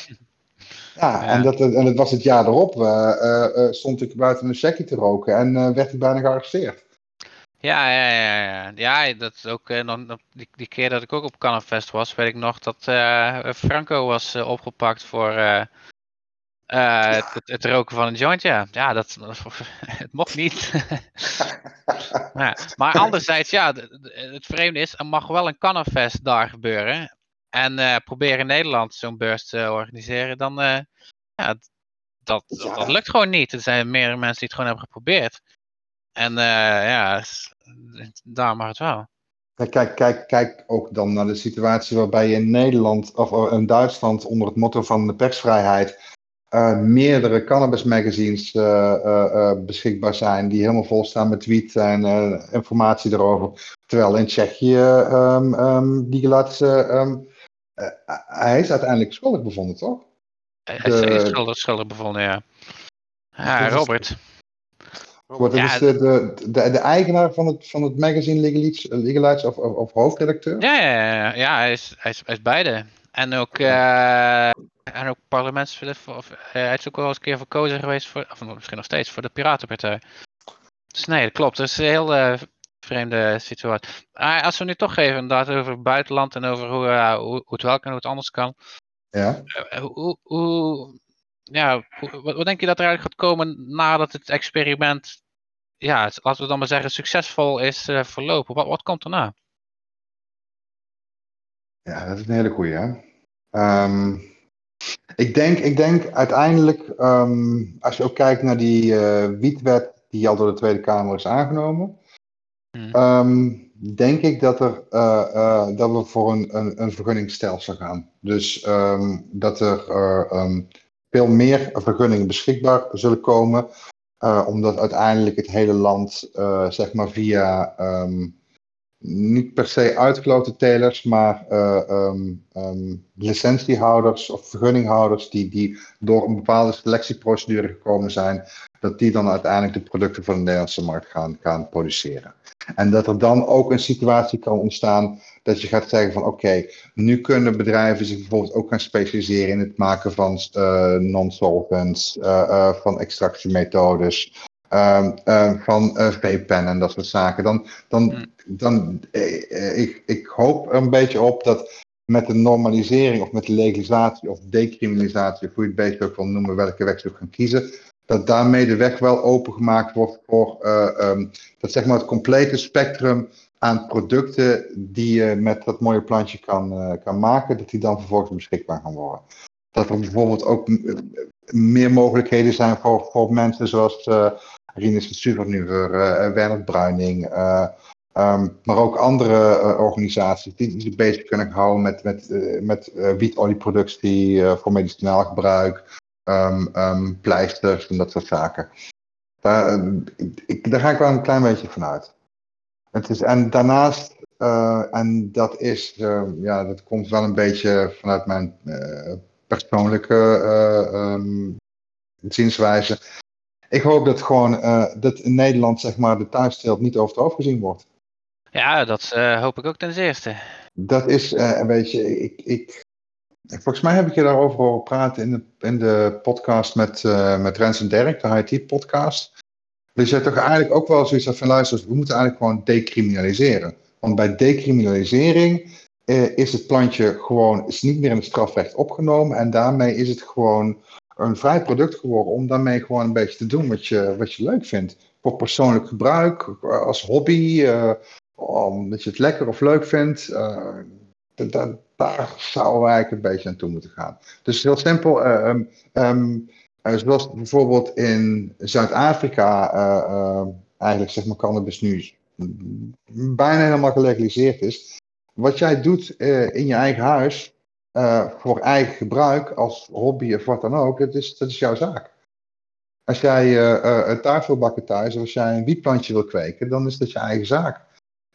Ja, ja, En, dat, en dat was het jaar erop. Uh, uh, stond ik buiten een checkje te roken en werd ik bijna gearresteerd. Ja, ja, ja, ja. ja dat is ook nog, die, die, keer dat ik ook op Cannabis was, weet ik nog dat Franco was opgepakt voor uh, het, het, roken van een joint, ja. Ja, dat, het mocht niet. ja, maar anderzijds, ja, het vreemde is, er mag wel een Cannafest daar gebeuren. En proberen in Nederland zo'n beurs te organiseren, dan, ja, dat, dat lukt gewoon niet. Er zijn meerdere mensen die het gewoon hebben geprobeerd. En ja, daar mag het wel. Kijk, kijk, kijk ook dan naar de situatie waarbij je in Nederland of in Duitsland onder het motto van de persvrijheid uh, meerdere cannabis magazines uh, uh, beschikbaar zijn die helemaal vol staan met tweets en informatie erover. Terwijl in Tsjechië um, um, die geluid, um, hij is uiteindelijk schuldig bevonden, toch? Hij is schuldig, schuldig bevonden, ja. Ja, Robert. Robert, ja, is de, de, de, de, eigenaar van het, van het magazine Legalites of, of, of hoofdredacteur? Ja, ja, ja, ja hij, is, hij, is, hij is beide. En ook, uh, en ook parlementslid, of hij is ook wel eens een keer verkozen geweest, voor, of misschien nog steeds, voor de Piratenpartij. Dus nee, dat klopt. Dat is een heel uh, vreemde situatie. Uh, als we nu toch even inderdaad over het buitenland en over hoe, hoe, hoe, het wel kan en hoe het anders kan. Ja. hoe, hoe, ja, wat, wat, denk je dat er eigenlijk gaat komen nadat het experiment, ja, laten we dan maar zeggen, succesvol is verlopen? Wat, wat komt erna? Ja, dat is een hele goeie. Hè? Um, ik, denk, ik denk uiteindelijk, um, als je ook kijkt naar die uh, wietwet die al door de Tweede Kamer is aangenomen, hmm. um, denk ik dat, er, uh, uh, dat we voor een, een, een vergunningsstelsel gaan. Dus dat er veel meer vergunningen beschikbaar zullen komen, omdat uiteindelijk het hele land zeg maar via niet per se uitgeloten telers, maar uh, licentiehouders of vergunninghouders die, die door een bepaalde selectieprocedure gekomen zijn, dat die dan uiteindelijk de producten voor de Nederlandse markt gaan, gaan produceren. En dat er dan ook een situatie kan ontstaan dat je gaat zeggen van oké, nu kunnen bedrijven zich bijvoorbeeld ook gaan specialiseren in het maken van uh, non-solvents, uh, van extractiemethodes, uh, van V-pen en dat soort zaken. Dan, dan, hmm. dan ik, ik hoop er een beetje op dat met de normalisering of met de legalisatie of decriminalisatie, of hoe je het beter ook wil noemen, welke weg ze gaan kiezen, dat daarmee de weg wel opengemaakt wordt voor um, dat zeg maar het complete spectrum aan producten die je met dat mooie plantje kan, uh, kan maken, dat die dan vervolgens beschikbaar gaan worden. Dat er bijvoorbeeld ook meer mogelijkheden zijn voor, voor mensen zoals uh, Rinus de Supernuver, uh, Werner Bruining, um, maar ook andere organisaties die, zich bezig kunnen houden met, met, met wietolieproductie voor medicinaal gebruik, um, pleisters en dat soort zaken. Daar, ik, daar ga ik wel een klein beetje van uit. Het is, en daarnaast, uh, en dat is, uh, ja, dat komt wel een beetje vanuit mijn uh, persoonlijke um, zienswijze. Ik hoop dat gewoon dat in Nederland zeg maar de thuissteelt niet over het hoofd gezien wordt. Ja, dat hoop ik ook ten zeerste. Dat is een beetje, ik, ik, volgens mij heb ik je daarover horen praten in de, in de podcast met, met Rens en Dirk, de IT-podcast. Dus je hebt toch eigenlijk ook wel zoiets van luister, we moeten eigenlijk gewoon decriminaliseren. Want bij decriminalisering eh, is het plantje gewoon is niet meer in het strafrecht opgenomen. En daarmee is het gewoon een vrij product geworden om daarmee gewoon een beetje te doen wat je, wat je leuk vindt. Voor persoonlijk gebruik, als hobby, uh, omdat je het lekker of leuk vindt. Uh, daar zouden we eigenlijk een beetje aan toe moeten gaan. Dus heel simpel. Um, um, uh, zoals bijvoorbeeld in Zuid-Afrika uh, eigenlijk zeg maar cannabis nu bijna helemaal gelegaliseerd is. Wat jij doet in je eigen huis voor eigen gebruik als hobby of wat dan ook, dat is, dat is jouw zaak. Als jij een taart wil bakken thuis of als jij een wietplantje wil kweken, dan is dat je eigen zaak.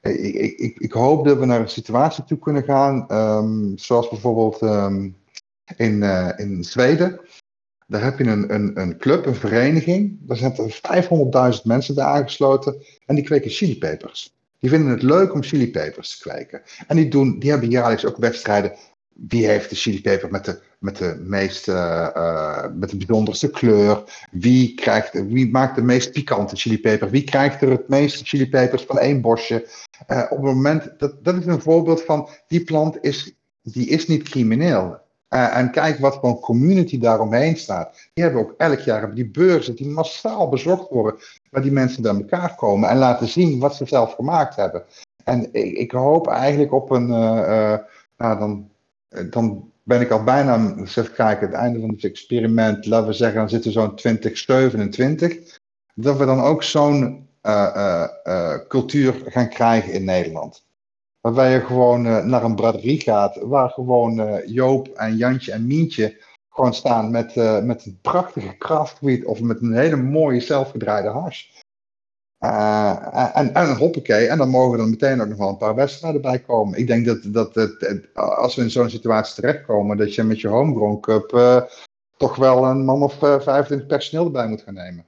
Ik, ik, ik, hoop dat we naar een situatie toe kunnen gaan, um, zoals bijvoorbeeld um, in, in Zweden. Daar heb je een, een, een club, een vereniging. Daar zitten 500.000 mensen daar aangesloten. En die kweken chilipepers. Die vinden het leuk om chilipepers te kweken. En die, doen, die hebben jaarlijks ook wedstrijden. Wie heeft de chilipeper met de, met de meest, uh, met de bijzonderste kleur? Wie, krijgt, wie maakt de meest pikante chilipeper? Wie krijgt er het meeste chilipepers van één bosje? Uh, op het moment, dat, dat is een voorbeeld van, die plant is, die is niet crimineel. Uh, en kijk wat voor een community daaromheen staat. Die hebben ook elk jaar die beurzen die massaal bezocht worden, waar die mensen bij elkaar komen en laten zien wat ze zelf gemaakt hebben. En ik, ik hoop eigenlijk op een, uh, uh, nou dan, dan ben ik al bijna, zeg kijken, het einde van het experiment, laten we zeggen, dan zitten zo'n 2027, dat we dan ook zo'n cultuur gaan krijgen in Nederland. Waarbij je gewoon uh, naar een braderie gaat, waar gewoon uh, Joop en Jantje en Mientje gewoon staan met, uh, met een prachtige craftweed of met een hele mooie zelfgedraaide hash. en, en hoppakee, en dan mogen er meteen ook nog wel een paar wedstrijden bij komen. Ik denk dat, dat als we in zo'n situatie terechtkomen, dat je met je homegrown cup toch wel een man of 25 personeel erbij moet gaan nemen.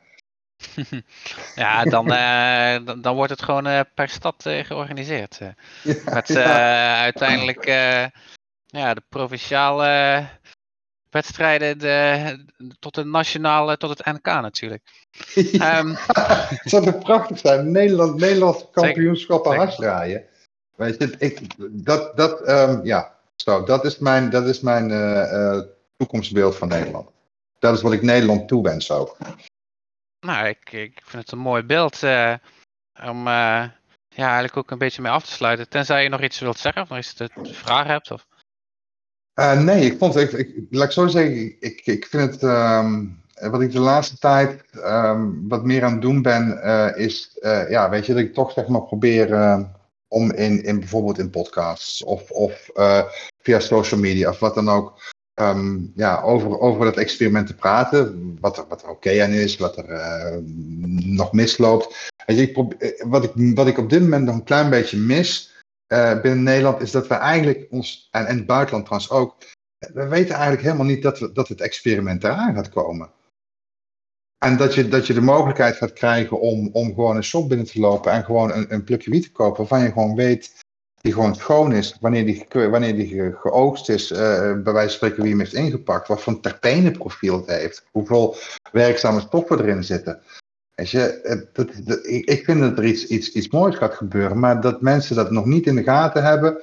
Ja, dan, uh, dan, dan, wordt het gewoon uh, per stad uh, georganiseerd. Ja, met ja. uiteindelijk ja, de provinciale wedstrijden de, tot de nationale, tot het NK natuurlijk. Ja, um, het zou prachtig zijn. Nederland, Nederlandse kampioenschappen harddraaien. Weet je, ik, dat, dat, um, ja, zo, dat is mijn, dat is mijn toekomstbeeld van Nederland. Dat is wat ik Nederland toewens ook. Nou, ik, ik vind het een mooi beeld uh, om uh, ja, eigenlijk ook een beetje mee af te sluiten. Tenzij je nog iets wilt zeggen of nog iets te, vragen hebt. Of... Uh, nee, ik vond, ik, ik, laat ik zo zeggen, ik, ik vind het, um, wat ik de laatste tijd um, wat meer aan het doen ben, is, ja, weet je, dat ik toch zeg maar probeer om in, in bijvoorbeeld in podcasts of, of via social media of wat dan ook, um, ja, over, over dat experiment te praten. Wat er, wat er oké aan is, wat er uh, nog misloopt. ik probeer, wat, ik, wat ik op dit moment nog een klein beetje mis, eh, binnen Nederland is dat we eigenlijk ons, en in het buitenland trouwens ook, we weten eigenlijk helemaal niet dat, we, dat het experiment eraan gaat komen. En dat je, dat je de mogelijkheid gaat krijgen om, om gewoon een shop binnen te lopen en gewoon een, een plukje wiet te kopen waarvan je gewoon weet die gewoon schoon is, wanneer die, wanneer die geoogst is, uh, bij wijze van spreken wie hem heeft ingepakt, wat voor een terpenenprofiel het heeft, hoeveel werkzame stoffen erin zitten. Weet je, dat, dat, ik vind dat er iets, iets, iets moois gaat gebeuren, maar dat mensen dat nog niet in de gaten hebben,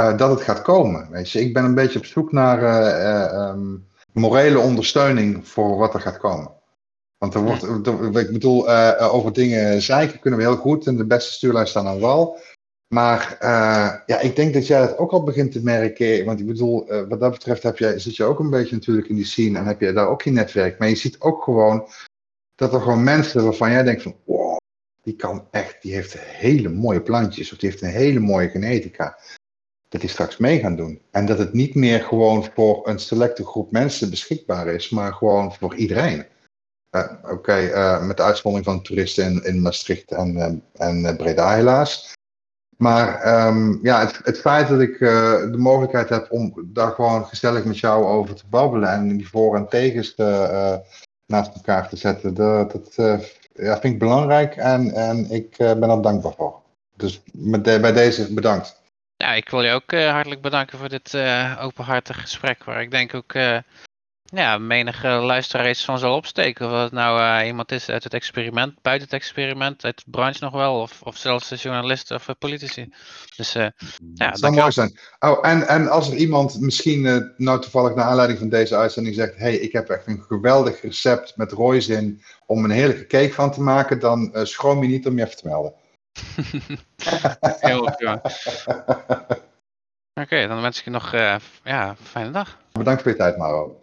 uh, dat het gaat komen. Weet je, ik ben een beetje op zoek naar uh, um, morele ondersteuning voor wat er gaat komen. Want er wordt, er, ik bedoel, over dingen zeiken kunnen we heel goed en de beste stuurlijn staan aan wal. Maar uh, ja, ik denk dat jij dat ook al begint te merken. Want ik bedoel, uh, wat dat betreft heb jij, zit je ook een beetje natuurlijk in die scene en heb je daar ook je netwerk. Maar je ziet ook gewoon dat er gewoon mensen waarvan jij denkt van, wow, die kan echt, die heeft hele mooie plantjes of die heeft een hele mooie genetica. Dat die straks mee gaan doen. En dat het niet meer gewoon voor een selecte groep mensen beschikbaar is, maar gewoon voor iedereen. Uh, Oké, met de uitzondering van toeristen in, in Maastricht en, en Breda helaas. Maar um, ja, het, het, feit dat ik uh, de mogelijkheid heb om daar gewoon gezellig met jou over te babbelen en die voor- en tegens te, uh, naast elkaar te zetten, dat, dat uh, ja, vind ik belangrijk en, en ik ben er dankbaar voor. Dus met bij deze bedankt. Ja, ik wil je ook hartelijk bedanken voor dit openhartige gesprek, waar ik denk ook ja, menige luisteraar iets van zal opsteken. Of het nou uh, iemand is uit het experiment, buiten het experiment, uit de branche nog wel, of, of zelfs de journalisten of politici. Dus uh, ja, dat zou mooi zijn. Oh, en, en als er iemand misschien uh, nou toevallig naar aanleiding van deze uitzending zegt, hey, ik heb echt een geweldig recept met rooizin om een heerlijke cake van te maken, dan schroom je niet om je even te melden. Heel goed, Oké, okay, dan wens ik je nog ja, een fijne dag. Bedankt voor je tijd, Maro.